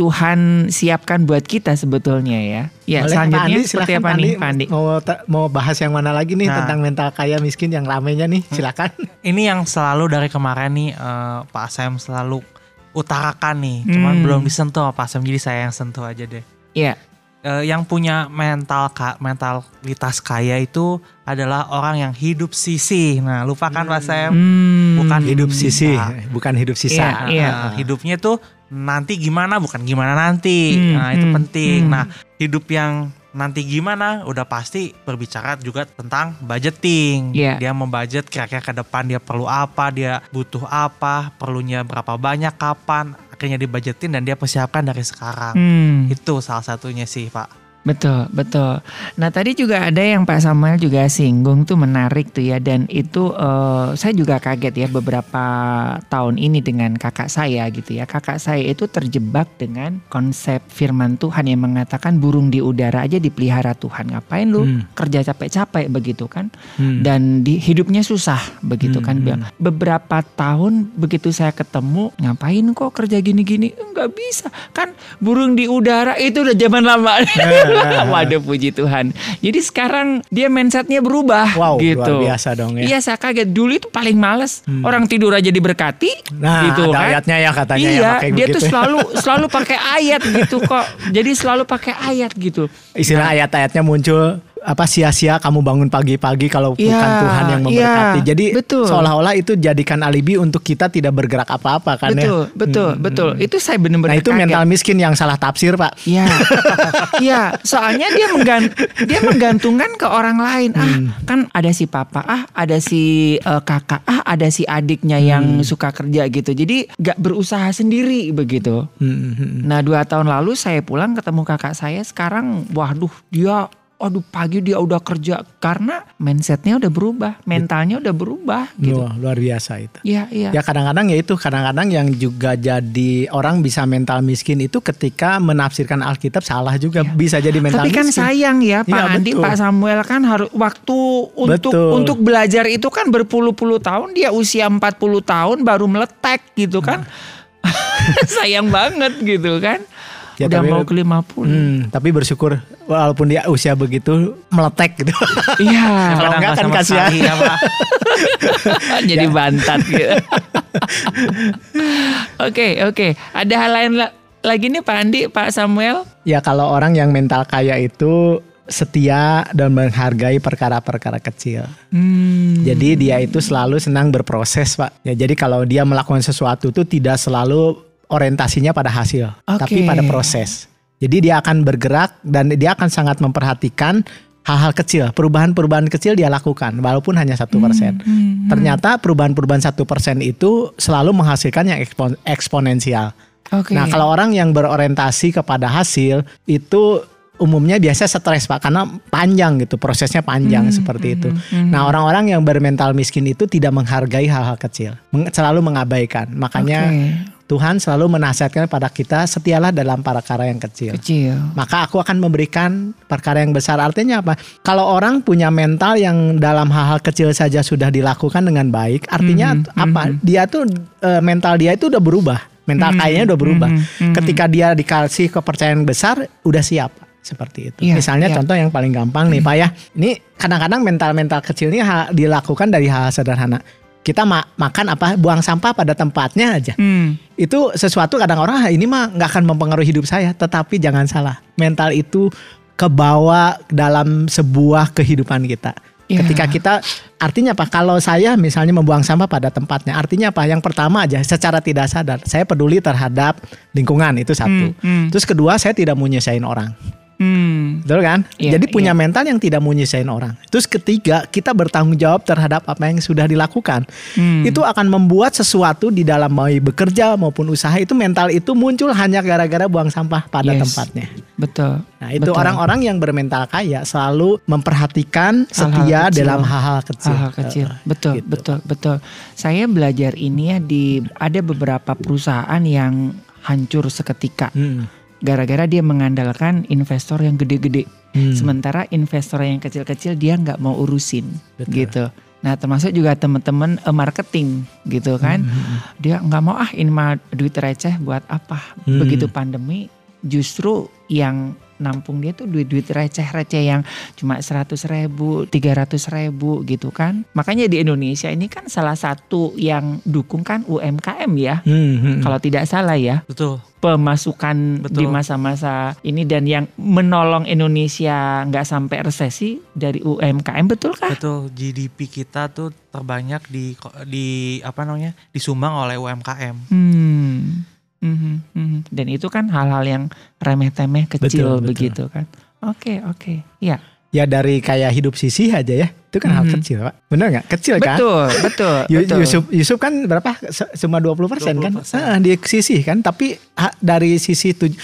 [SPEAKER 2] Tuhan siapkan buat kita sebetulnya ya. Ya,
[SPEAKER 3] Boleh, Pak
[SPEAKER 2] selanjutnya
[SPEAKER 3] Andi,
[SPEAKER 2] seperti
[SPEAKER 3] silakan,
[SPEAKER 2] apa nih,
[SPEAKER 3] Andi.
[SPEAKER 2] Pak Andi?
[SPEAKER 3] Mau mau bahas yang mana lagi nih
[SPEAKER 4] Nah.
[SPEAKER 3] tentang mental kaya miskin yang ramenya nih? Silakan.
[SPEAKER 4] Ini yang selalu dari kemarin nih eh, Pak Sam selalu utarakan nih, cuman
[SPEAKER 2] Hmm.
[SPEAKER 4] belum disentuh Pak Sam jadi saya yang sentuh aja deh.
[SPEAKER 2] Ya,
[SPEAKER 4] Eh, yang punya mental ka, mentalitas kaya itu adalah orang yang hidup sisi. Nah, lupakan Pak Sam,
[SPEAKER 2] hmm,
[SPEAKER 4] bukan
[SPEAKER 3] Hidup sisi,
[SPEAKER 4] bisa.
[SPEAKER 3] bukan hidup sisa.
[SPEAKER 2] Iya, iya.
[SPEAKER 4] Nah, hidupnya tuh nanti gimana bukan gimana nanti.
[SPEAKER 2] Hmm,
[SPEAKER 4] nah, itu
[SPEAKER 2] hmm,
[SPEAKER 4] penting.
[SPEAKER 2] hmm.
[SPEAKER 4] Nah, hidup yang nanti gimana udah pasti berbicara juga tentang budgeting.
[SPEAKER 2] Iya.
[SPEAKER 4] Dia membudget kira-kira ke depan dia perlu apa, dia butuh apa, perlunya berapa banyak, kapan, akhirnya dibudgetin dan dia persiapkan dari sekarang.
[SPEAKER 2] hmm.
[SPEAKER 4] Itu salah satunya sih, Pak.
[SPEAKER 2] Betul, betul. Nah tadi juga ada yang Pak Samuel juga singgung tuh menarik tuh ya dan itu eh, saya juga kaget ya beberapa tahun ini dengan kakak saya gitu ya. Kakak saya itu terjebak dengan konsep firman Tuhan yang mengatakan burung di udara aja dipelihara Tuhan. Ngapain lu
[SPEAKER 3] Hmm.
[SPEAKER 2] kerja capek-capek begitu kan?
[SPEAKER 3] Hmm.
[SPEAKER 2] Dan di hidupnya susah begitu kan.
[SPEAKER 3] Hmm,
[SPEAKER 2] Bilang, Beberapa tahun begitu saya ketemu ngapain kok kerja gini-gini? Enggak bisa. Kan burung di udara itu udah zaman lama. Waduh puji Tuhan. Jadi sekarang dia mindsetnya berubah
[SPEAKER 3] Wow,
[SPEAKER 2] gitu.
[SPEAKER 3] luar biasa dong ya.
[SPEAKER 2] Iya saya kaget dulu itu paling males orang tidur aja diberkati
[SPEAKER 3] Nah,
[SPEAKER 2] gitu
[SPEAKER 3] ada
[SPEAKER 2] kan.
[SPEAKER 3] ayatnya ya katanya ya
[SPEAKER 2] iya,
[SPEAKER 3] pakai
[SPEAKER 2] dia
[SPEAKER 3] begitu
[SPEAKER 2] tuh
[SPEAKER 3] ya.
[SPEAKER 2] selalu selalu pakai ayat gitu kok. Jadi selalu pakai ayat gitu.
[SPEAKER 3] Istilah ayat-ayatnya muncul apa sia-sia kamu bangun pagi-pagi kalau bukan
[SPEAKER 2] Iya,
[SPEAKER 3] Tuhan yang memberkati.
[SPEAKER 2] iya,
[SPEAKER 3] Jadi
[SPEAKER 2] betul.
[SPEAKER 3] seolah-olah itu jadikan alibi untuk kita tidak bergerak apa-apa kan
[SPEAKER 2] betul,
[SPEAKER 3] ya.
[SPEAKER 2] betul, betul. Itu saya benar-benar
[SPEAKER 3] Nah itu
[SPEAKER 2] kaget.
[SPEAKER 3] mental miskin yang salah tafsir pak.
[SPEAKER 2] Iya, iya. Soalnya dia menggan dia menggantungkan ke orang lain. Ah,
[SPEAKER 3] Hmm.
[SPEAKER 2] kan ada si papa, ah ada si eh, kakak, ah ada si adiknya yang
[SPEAKER 3] Hmm.
[SPEAKER 2] suka kerja gitu. Jadi gak berusaha sendiri begitu.
[SPEAKER 3] Hmm, hmm,
[SPEAKER 2] Nah dua tahun lalu saya pulang ketemu kakak saya. Sekarang, waduh dia. Aduh pagi dia udah kerja karena mindsetnya udah berubah, mentalnya udah berubah gitu.
[SPEAKER 3] Wah, luar biasa itu.
[SPEAKER 2] Iya iya.
[SPEAKER 3] Ya kadang-kadang ya itu kadang-kadang yang juga jadi orang bisa mental miskin itu ketika menafsirkan Alkitab salah juga bisa jadi mental.
[SPEAKER 2] Tapi kan
[SPEAKER 3] miskin.
[SPEAKER 2] sayang ya Pak
[SPEAKER 3] Iya,
[SPEAKER 2] Andi,
[SPEAKER 3] betul.
[SPEAKER 2] Pak Samuel kan harus waktu untuk
[SPEAKER 3] Betul.
[SPEAKER 2] untuk belajar itu kan berpuluh-puluh tahun dia usia 40 tahun baru meletek gitu kan. sayang banget gitu kan.
[SPEAKER 3] Ya,
[SPEAKER 2] Udah
[SPEAKER 3] tapi-
[SPEAKER 2] mau ke 50.
[SPEAKER 3] Hmm, tapi bersyukur walaupun dia usia begitu meletek gitu.
[SPEAKER 2] Iya.
[SPEAKER 3] Kalau enggak kan kasihan.
[SPEAKER 4] ya.
[SPEAKER 2] Jadi
[SPEAKER 3] Ya.
[SPEAKER 2] bantat gitu. Oke, oke. Ada hal lain la- lagi nih Pak Andi, Pak Samuel?
[SPEAKER 3] Ya kalau orang yang mental kaya itu setia dan menghargai perkara-perkara kecil.
[SPEAKER 2] Hmm.
[SPEAKER 3] Jadi dia itu selalu senang berproses, Pak. Ya jadi kalau dia melakukan sesuatu itu tidak selalu orientasinya pada hasil,
[SPEAKER 2] Oke.
[SPEAKER 3] tapi pada proses. Jadi dia akan bergerak dan dia akan sangat memperhatikan hal-hal kecil, perubahan-perubahan kecil dia lakukan, walaupun hanya satu persen.
[SPEAKER 2] Hmm,
[SPEAKER 3] Ternyata perubahan-perubahan satu persen itu selalu menghasilkan yang ekspon- eksponensial.
[SPEAKER 2] Oke.
[SPEAKER 3] Nah, kalau orang yang berorientasi kepada hasil itu umumnya biasa stres Pak karena panjang gitu, prosesnya panjang
[SPEAKER 2] Hmm,
[SPEAKER 3] seperti itu. Nah, orang-orang yang bermental miskin itu tidak menghargai hal-hal kecil, selalu mengabaikan. Makanya
[SPEAKER 2] Oke.
[SPEAKER 3] Tuhan selalu menasihatkan pada kita setialah dalam perkara yang kecil.
[SPEAKER 2] kecil.
[SPEAKER 3] Maka aku akan memberikan perkara yang besar. Artinya apa? Kalau orang punya mental yang dalam hal-hal kecil saja sudah dilakukan dengan baik, artinya
[SPEAKER 2] Mhm,
[SPEAKER 3] apa? Dia tuh eh, mental dia itu udah berubah. Mental
[SPEAKER 2] Mhm,
[SPEAKER 3] kayaknya udah berubah.
[SPEAKER 2] mhm, mhm.
[SPEAKER 3] Ketika dia dikasih kepercayaan besar, udah siap. seperti itu.
[SPEAKER 2] Iya,
[SPEAKER 3] Misalnya
[SPEAKER 2] iya.
[SPEAKER 3] contoh yang paling gampang nih Pak ya. Ini kadang-kadang mental-mental kecil ini dilakukan dari hal sederhana. Kita ma- makan apa buang sampah pada tempatnya aja.
[SPEAKER 2] Hmm.
[SPEAKER 3] Itu sesuatu kadang orang "Ah, ini mah nggak akan mempengaruhi hidup saya. Tetapi jangan salah, mental itu kebawa dalam sebuah kehidupan kita.
[SPEAKER 2] Iya.
[SPEAKER 3] Ketika kita artinya apa? Kalau saya misalnya membuang sampah pada tempatnya, artinya apa? Yang pertama aja secara tidak sadar saya peduli terhadap lingkungan itu satu.
[SPEAKER 2] Hmm, hmm.
[SPEAKER 3] Terus kedua saya tidak mau nyesain orang.
[SPEAKER 2] Hmm.
[SPEAKER 3] Betul kan?
[SPEAKER 2] Iya,
[SPEAKER 3] Jadi punya
[SPEAKER 2] iya.
[SPEAKER 3] mental yang tidak mau nyesain orang. Terus ketiga, kita bertanggung jawab terhadap apa yang sudah dilakukan.
[SPEAKER 2] Hmm.
[SPEAKER 3] Itu akan membuat sesuatu di dalam mau bekerja maupun usaha itu mental itu muncul hanya gara-gara buang sampah pada
[SPEAKER 2] Yes.
[SPEAKER 3] tempatnya.
[SPEAKER 2] Betul.
[SPEAKER 3] Nah, itu orang-orang yang bermental kaya selalu memperhatikan
[SPEAKER 2] Hal-hal
[SPEAKER 3] setia
[SPEAKER 2] kecil.
[SPEAKER 3] dalam hal-hal kecil.
[SPEAKER 2] Hal-hal kecil.
[SPEAKER 3] Eh,
[SPEAKER 2] Betul,
[SPEAKER 3] gitu.
[SPEAKER 2] betul, betul. Saya belajar ini ya di ada beberapa perusahaan yang hancur seketika
[SPEAKER 3] Hmm.
[SPEAKER 2] Gara-gara dia mengandalkan investor yang gede-gede.
[SPEAKER 3] Hmm.
[SPEAKER 2] Sementara investor yang kecil-kecil dia nggak mau urusin
[SPEAKER 3] Betul.
[SPEAKER 2] gitu. Nah termasuk juga teman-teman eh, marketing gitu kan.
[SPEAKER 3] Hmm.
[SPEAKER 2] Dia nggak mau ah ini mah duit receh buat apa.
[SPEAKER 3] Hmm.
[SPEAKER 2] Begitu pandemi justru yang nampung dia tuh duit-duit receh-receh yang cuma 100 ribu, 300 ribu gitu kan. Makanya di Indonesia ini kan salah satu yang dukung kan UMKM ya.
[SPEAKER 3] Hmm, hmm.
[SPEAKER 2] Kalau tidak salah ya
[SPEAKER 4] Betul.
[SPEAKER 2] pemasukan
[SPEAKER 4] Betul.
[SPEAKER 2] di masa-masa ini dan yang menolong Indonesia nggak sampai resesi dari UMKM betul kah?
[SPEAKER 4] Betul. GDP kita tuh terbanyak di di apa namanya? disumbang oleh UMKM.
[SPEAKER 2] Hmm. Mhm, mhm. Dan itu kan hal-hal yang remeh-temeh kecil
[SPEAKER 3] Betul, betul.
[SPEAKER 2] begitu kan. Oke oke, ya
[SPEAKER 3] Ya dari kayak hidup sisi aja ya. Itu kan hal
[SPEAKER 2] Mhm.
[SPEAKER 3] kecil, Pak. Benar nggak? Kecil kan?
[SPEAKER 2] betul betul
[SPEAKER 3] Yu-
[SPEAKER 2] betul.
[SPEAKER 3] Yusuf Yusuf kan berapa? Cuma 20 persen kan?
[SPEAKER 4] 20%.
[SPEAKER 3] Ah, di sisi kan, tapi dari sisi tuj-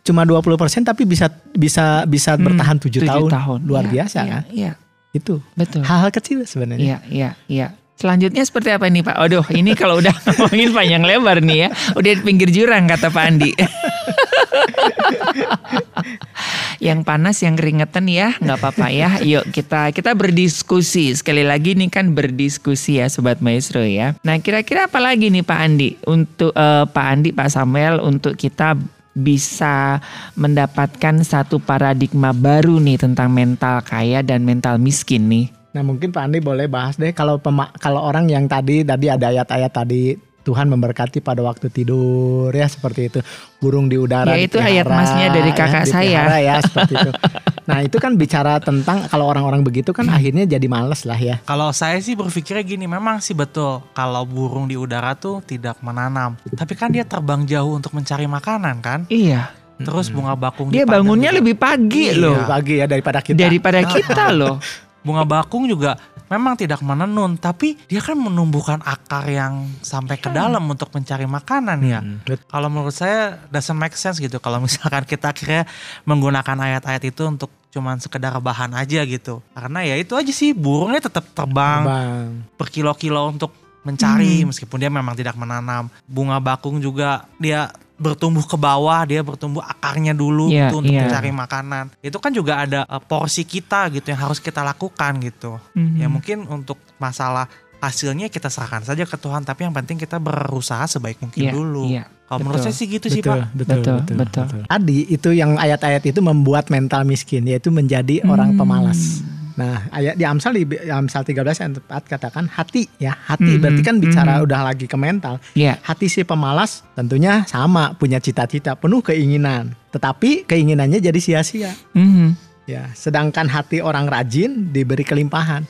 [SPEAKER 3] cuma 20 persen tapi bisa bisa bisa
[SPEAKER 2] Hmm,
[SPEAKER 3] bertahan 7
[SPEAKER 2] tujuh
[SPEAKER 3] tahun. Luar
[SPEAKER 2] Iya,
[SPEAKER 3] biasa
[SPEAKER 2] iya,
[SPEAKER 3] kan?
[SPEAKER 2] Iya
[SPEAKER 3] Itu
[SPEAKER 2] betul.
[SPEAKER 3] hal-hal kecil sebenarnya.
[SPEAKER 2] Iya iya iya. Selanjutnya seperti apa nih Pak? Aduh, ini kalau udah ngomongin panjang lebar nih ya. Udah di pinggir jurang kata Pak Andi. yang panas, yang keringetan ya, nggak apa-apa ya. Yuk kita kita berdiskusi. Sekali lagi nih kan berdiskusi ya Sobat Maestro ya. Nah kira-kira apa lagi nih Pak Andi? Untuk eh, Pak Andi, Pak Samuel, untuk kita bisa mendapatkan satu paradigma baru nih tentang mental kaya dan mental miskin nih.
[SPEAKER 3] Nah mungkin Pak Andi boleh bahas deh kalau pema- kalau orang yang tadi tadi ada ayat-ayat tadi Tuhan memberkati pada waktu tidur ya seperti itu burung di udara
[SPEAKER 2] Ya, itu ayat masnya dari kakak saya.
[SPEAKER 3] dipelihara ya seperti itu. Nah itu kan bicara tentang kalau orang-orang begitu kan akhirnya jadi males lah ya.
[SPEAKER 4] Kalau saya sih berpikirnya gini, memang sih betul kalau burung di udara tuh tidak menanam. Tapi kan dia terbang jauh untuk mencari makanan kan.
[SPEAKER 2] Iya.
[SPEAKER 4] Terus bunga bakung
[SPEAKER 2] Dia bangunnya
[SPEAKER 4] juga.
[SPEAKER 2] lebih pagi
[SPEAKER 4] Iya.
[SPEAKER 2] loh
[SPEAKER 3] Lebih pagi ya daripada kita.
[SPEAKER 2] daripada kita loh.
[SPEAKER 4] Bunga bakung juga memang tidak menenun, tapi dia kan menumbuhkan akar yang sampai ke dalam untuk mencari makanan ya.
[SPEAKER 3] Hmm,
[SPEAKER 4] Kalau menurut saya doesn't make sense gitu kalau misalkan kita akhirnya menggunakan ayat-ayat itu untuk cuman sekedar bahan aja gitu. Karena ya itu aja sih burungnya tetap terbang
[SPEAKER 3] Bang.
[SPEAKER 4] berkilo-kilo untuk mencari meskipun dia memang tidak menanam. Bunga bakung juga dia bertumbuh ke bawah, dia bertumbuh akarnya dulu
[SPEAKER 2] Iya,
[SPEAKER 4] gitu untuk
[SPEAKER 2] iya.
[SPEAKER 4] mencari makanan. Itu kan juga ada eh, porsi kita gitu yang harus kita lakukan gitu.
[SPEAKER 2] Mhm.
[SPEAKER 4] Ya mungkin untuk masalah hasilnya kita serahkan saja ke Tuhan, tapi yang penting kita berusaha sebaik mungkin
[SPEAKER 2] Iya,
[SPEAKER 4] dulu.
[SPEAKER 2] iya.
[SPEAKER 4] Kalau menurut
[SPEAKER 2] Betul.
[SPEAKER 4] saya sih gitu sih,
[SPEAKER 3] betul,
[SPEAKER 4] Pak.
[SPEAKER 3] betul,
[SPEAKER 2] Betul, betul.
[SPEAKER 3] Tadi itu yang ayat-ayat itu membuat mental miskin yaitu menjadi orang
[SPEAKER 2] Hmm.
[SPEAKER 3] pemalas. Nah, ayat di Amsal di Amsal 13 yang tepat katakan hati ya. Hati
[SPEAKER 2] Mhm,
[SPEAKER 3] berarti kan bicara
[SPEAKER 2] mhm.
[SPEAKER 3] udah lagi ke mental.
[SPEAKER 2] Iya.
[SPEAKER 3] Hati si pemalas tentunya sama, punya cita-cita, penuh keinginan. Tetapi keinginannya jadi sia-sia.
[SPEAKER 2] Mhm.
[SPEAKER 3] Ya, sedangkan hati orang rajin diberi kelimpahan.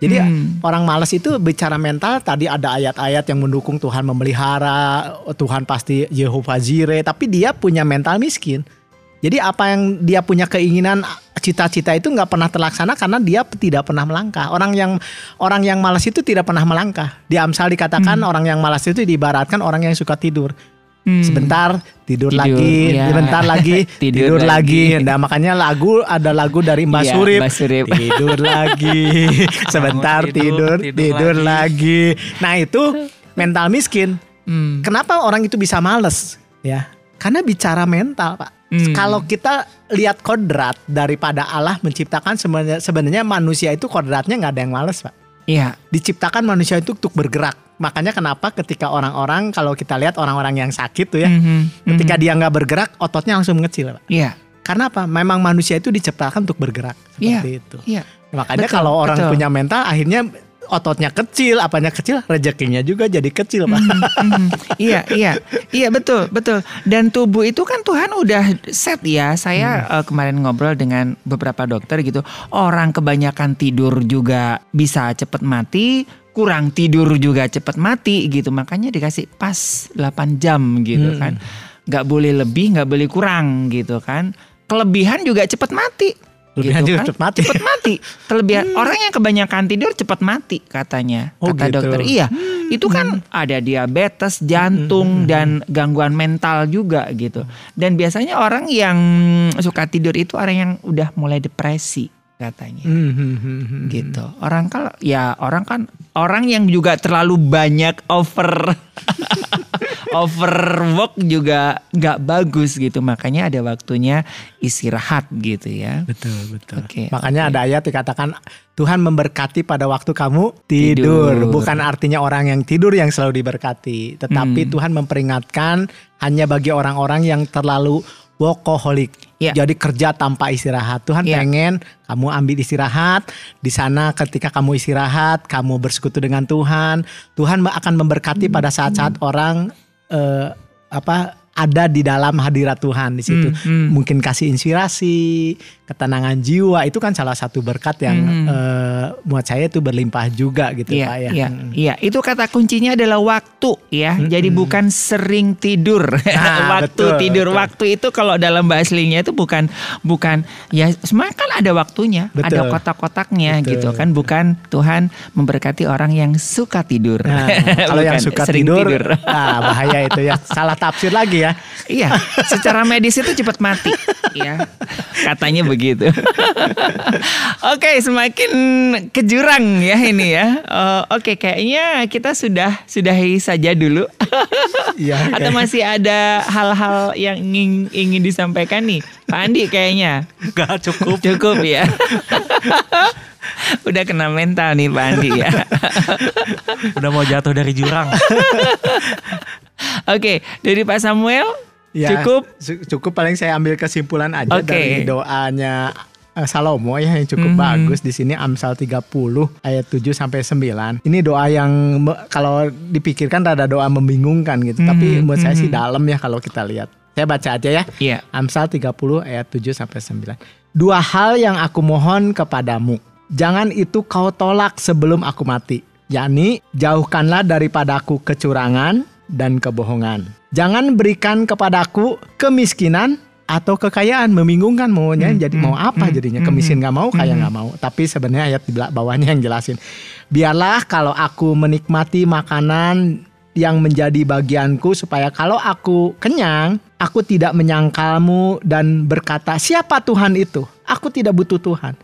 [SPEAKER 3] Jadi
[SPEAKER 2] Hmm.
[SPEAKER 3] orang malas itu bicara mental tadi ada ayat-ayat yang mendukung Tuhan memelihara, Tuhan pasti Yehova Jireh, tapi dia punya mental miskin. Jadi apa yang dia punya keinginan cita-cita itu nggak pernah terlaksana karena dia tidak pernah melangkah. Orang yang orang yang malas itu tidak pernah melangkah. Di Amsal dikatakan orang yang malas itu diibaratkan orang yang suka tidur.
[SPEAKER 2] Hmm.
[SPEAKER 3] Sebentar tidur,
[SPEAKER 2] Tidur,
[SPEAKER 3] lagi,
[SPEAKER 2] ya.
[SPEAKER 3] sebentar lagi
[SPEAKER 2] Tidur
[SPEAKER 3] tidur, lagi.
[SPEAKER 2] lagi.
[SPEAKER 3] Nah makanya lagu ada lagu dari Mbak
[SPEAKER 2] Iya,
[SPEAKER 3] Surip.
[SPEAKER 2] Mbak Surip.
[SPEAKER 3] Tidur lagi, sebentar tidur,
[SPEAKER 4] tidur,
[SPEAKER 3] tidur,
[SPEAKER 4] tidur
[SPEAKER 3] lagi. Nah itu mental miskin.
[SPEAKER 2] Hmm.
[SPEAKER 3] Kenapa orang itu bisa males? Ya, karena bicara mental, Pak.
[SPEAKER 2] Hmm.
[SPEAKER 3] Kalau kita lihat kodrat daripada Allah menciptakan sebenarnya sebenarnya manusia itu kodratnya nggak ada yang males, Pak.
[SPEAKER 2] Iya.
[SPEAKER 3] Diciptakan manusia itu untuk bergerak. Makanya kenapa ketika orang-orang kalau kita lihat orang-orang yang sakit tuh ya,
[SPEAKER 2] Mhm,
[SPEAKER 3] ketika
[SPEAKER 2] mhm.
[SPEAKER 3] dia nggak bergerak, ototnya langsung mengecil, Pak.
[SPEAKER 2] Iya.
[SPEAKER 3] Karena apa? Memang manusia itu diciptakan untuk bergerak
[SPEAKER 2] Iya.
[SPEAKER 3] seperti itu.
[SPEAKER 2] Iya.
[SPEAKER 3] Makanya
[SPEAKER 2] Betul,
[SPEAKER 3] kalau orang
[SPEAKER 2] betul.
[SPEAKER 3] punya mental akhirnya ototnya kecil, apanya kecil, rezekinya juga jadi kecil, Pak.
[SPEAKER 2] Mhm. iya, iya, iya betul, betul. Dan tubuh itu kan Tuhan udah set ya. Saya
[SPEAKER 3] Hmm.
[SPEAKER 2] eh, kemarin ngobrol dengan beberapa dokter gitu. Orang kebanyakan tidur juga bisa cepet mati, kurang tidur juga cepet mati gitu. Makanya dikasih pas 8 jam gitu
[SPEAKER 3] Hmm.
[SPEAKER 2] kan. Nggak boleh lebih, nggak boleh kurang gitu kan. Kelebihan juga cepet mati.
[SPEAKER 3] Kelebihan
[SPEAKER 2] gitu kan.
[SPEAKER 3] cepet mati.
[SPEAKER 2] Cepet mati. Kelebihan orang yang kebanyakan tidur cepet mati katanya.
[SPEAKER 3] Oh,
[SPEAKER 2] kata
[SPEAKER 3] gitu.
[SPEAKER 2] dokter. Iya, itu kan ada diabetes, jantung dan gangguan mental juga gitu. Dan biasanya orang yang suka tidur itu orang yang udah mulai depresi katanya.
[SPEAKER 3] Hmm, hmm, hmm, hmm.
[SPEAKER 2] Gitu. Orang kalau ya orang kan orang yang juga terlalu banyak over overwork juga nggak bagus gitu. Makanya ada waktunya istirahat gitu ya.
[SPEAKER 3] Betul, betul.
[SPEAKER 2] Oke,
[SPEAKER 3] Makanya
[SPEAKER 2] oke.
[SPEAKER 3] ada ayat dikatakan Tuhan memberkati pada waktu kamu tidur.
[SPEAKER 2] Tidur.
[SPEAKER 3] Bukan artinya orang yang tidur yang selalu diberkati, tetapi
[SPEAKER 2] Hmm.
[SPEAKER 3] Tuhan memperingatkan hanya bagi orang-orang yang terlalu workaholic.
[SPEAKER 2] Ya.
[SPEAKER 3] Jadi kerja tanpa istirahat. Tuhan
[SPEAKER 2] Ya.
[SPEAKER 3] pengen kamu ambil istirahat. Di sana ketika kamu istirahat, kamu bersekutu dengan Tuhan. Tuhan akan memberkati pada saat-saat orang eh, apa ada di dalam hadirat Tuhan di situ.
[SPEAKER 2] Hmm, hmm.
[SPEAKER 3] Mungkin kasih inspirasi, ketenangan jiwa itu kan salah satu berkat yang
[SPEAKER 2] Hmm.
[SPEAKER 3] eh, buat saya itu berlimpah juga gitu
[SPEAKER 2] Iya,
[SPEAKER 3] Pak ya.
[SPEAKER 2] iya,
[SPEAKER 3] Mm.
[SPEAKER 2] iya. Itu kata kuncinya adalah waktu ya. Jadi bukan sering tidur.
[SPEAKER 3] Nah,
[SPEAKER 2] waktu
[SPEAKER 3] betul,
[SPEAKER 2] tidur,
[SPEAKER 3] betul.
[SPEAKER 2] waktu itu kalau dalam bahasa aslinya itu bukan bukan ya semuanya kan ada waktunya,
[SPEAKER 3] Betul.
[SPEAKER 2] ada kotak-kotaknya gitu kan. Bukan Tuhan memberkati orang yang suka tidur.
[SPEAKER 3] Nah, kalau yang suka
[SPEAKER 2] sering
[SPEAKER 3] tidur, ah, bahaya itu ya. Salah tafsir lagi ya.
[SPEAKER 2] iya, secara medis itu cepat mati, ya. Katanya begitu. Oke, semakin ke jurang ya ini ya. Eh, Oke, kayaknya kita sudah sudahi saja dulu.
[SPEAKER 3] Iya.
[SPEAKER 2] Atau masih ada hal-hal yang ingin ingin disampaikan nih, Pak Andi kayaknya
[SPEAKER 4] Gak cukup.
[SPEAKER 2] cukup ya. Udah kena mental nih Pak Andi ya.
[SPEAKER 4] Udah mau jatuh dari jurang.
[SPEAKER 2] Oke, dari Pak Samuel
[SPEAKER 3] Ya,
[SPEAKER 2] cukup.
[SPEAKER 3] cukup paling saya ambil kesimpulan aja
[SPEAKER 2] Oke.
[SPEAKER 3] dari doanya eh, Salomo ya yang cukup
[SPEAKER 2] Mhm.
[SPEAKER 3] bagus di sini Amsal 30 ayat 7 sampai 9. Ini doa yang kalau dipikirkan rada doa membingungkan gitu, tapi
[SPEAKER 2] Mhm,
[SPEAKER 3] buat saya sih
[SPEAKER 2] mhm.
[SPEAKER 3] dalam ya kalau kita lihat. Saya baca aja ya.
[SPEAKER 2] Iya.
[SPEAKER 3] Amsal 30 ayat 7 sampai 9. Dua hal yang aku mohon kepadamu. Jangan itu kau tolak sebelum aku mati. yakni jauhkanlah daripadaku kecurangan dan kebohongan. Jangan berikan kepadaku kemiskinan atau kekayaan. Membingungkan maunya
[SPEAKER 2] Hmm,
[SPEAKER 3] jadi
[SPEAKER 2] hmm,
[SPEAKER 3] mau apa
[SPEAKER 2] hmm,
[SPEAKER 3] jadinya.
[SPEAKER 2] hmm,
[SPEAKER 3] kemiskin nggak mau kaya
[SPEAKER 2] hmm.
[SPEAKER 3] nggak mau. Tapi sebenarnya ayat di bawahnya yang jelasin. Biarlah kalau aku menikmati makanan yang menjadi bagianku supaya kalau aku kenyang aku tidak menyangkalmu dan berkata siapa Tuhan itu? Aku tidak butuh Tuhan.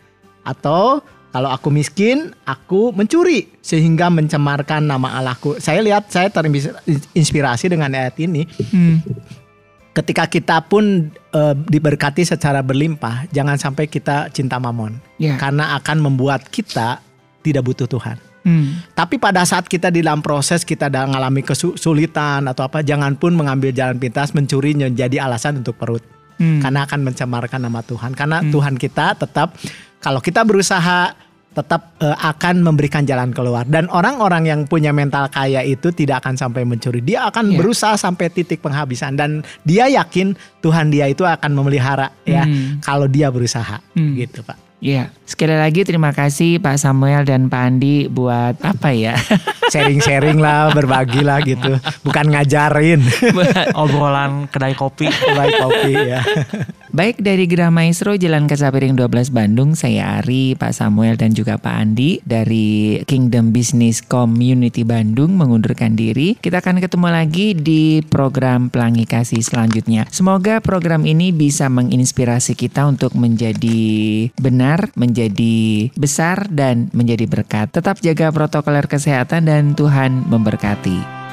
[SPEAKER 3] Atau kalau aku miskin aku mencuri sehingga mencemarkan nama Allahku saya lihat saya terinspirasi dengan ayat ini
[SPEAKER 2] Hmm.
[SPEAKER 3] ketika kita pun eh, diberkati secara berlimpah, jangan sampai kita cinta mamon,
[SPEAKER 2] Ya.
[SPEAKER 3] karena akan membuat kita tidak butuh Tuhan.
[SPEAKER 2] Hmm.
[SPEAKER 3] Tapi pada saat kita di dalam proses kita dalam mengalami kesulitan atau apa, jangan pun mengambil jalan pintas mencuri menjadi alasan untuk perut,
[SPEAKER 2] Hmm.
[SPEAKER 3] karena akan mencemarkan nama Tuhan. Karena Tuhan kita tetap kalau kita berusaha tetap eh, akan memberikan jalan keluar dan orang-orang yang punya mental kaya itu tidak akan sampai mencuri dia akan
[SPEAKER 2] Iya.
[SPEAKER 3] berusaha sampai titik penghabisan dan dia yakin Tuhan dia itu akan memelihara ya
[SPEAKER 2] Hmm.
[SPEAKER 3] kalau dia berusaha
[SPEAKER 2] Hmm.
[SPEAKER 3] gitu pak
[SPEAKER 2] Ya, sekali lagi terima kasih Pak Samuel dan Pak Andi buat apa ya?
[SPEAKER 3] sharing-sharing lah berbagi lah gitu bukan ngajarin
[SPEAKER 4] Obrolan kedai kopi.
[SPEAKER 3] baik kopi ya
[SPEAKER 2] Baik dari Gerah Maestro Jalan Kasapiring 12 Bandung, saya Ari, Pak Samuel dan juga Pak Andi dari Kingdom Business Community Bandung mengundurkan diri. Kita akan ketemu lagi di program Pelangi Kasih selanjutnya. Semoga program ini bisa menginspirasi kita untuk menjadi benar, menjadi besar dan menjadi berkat. Tetap jaga protokol kesehatan dan Tuhan memberkati.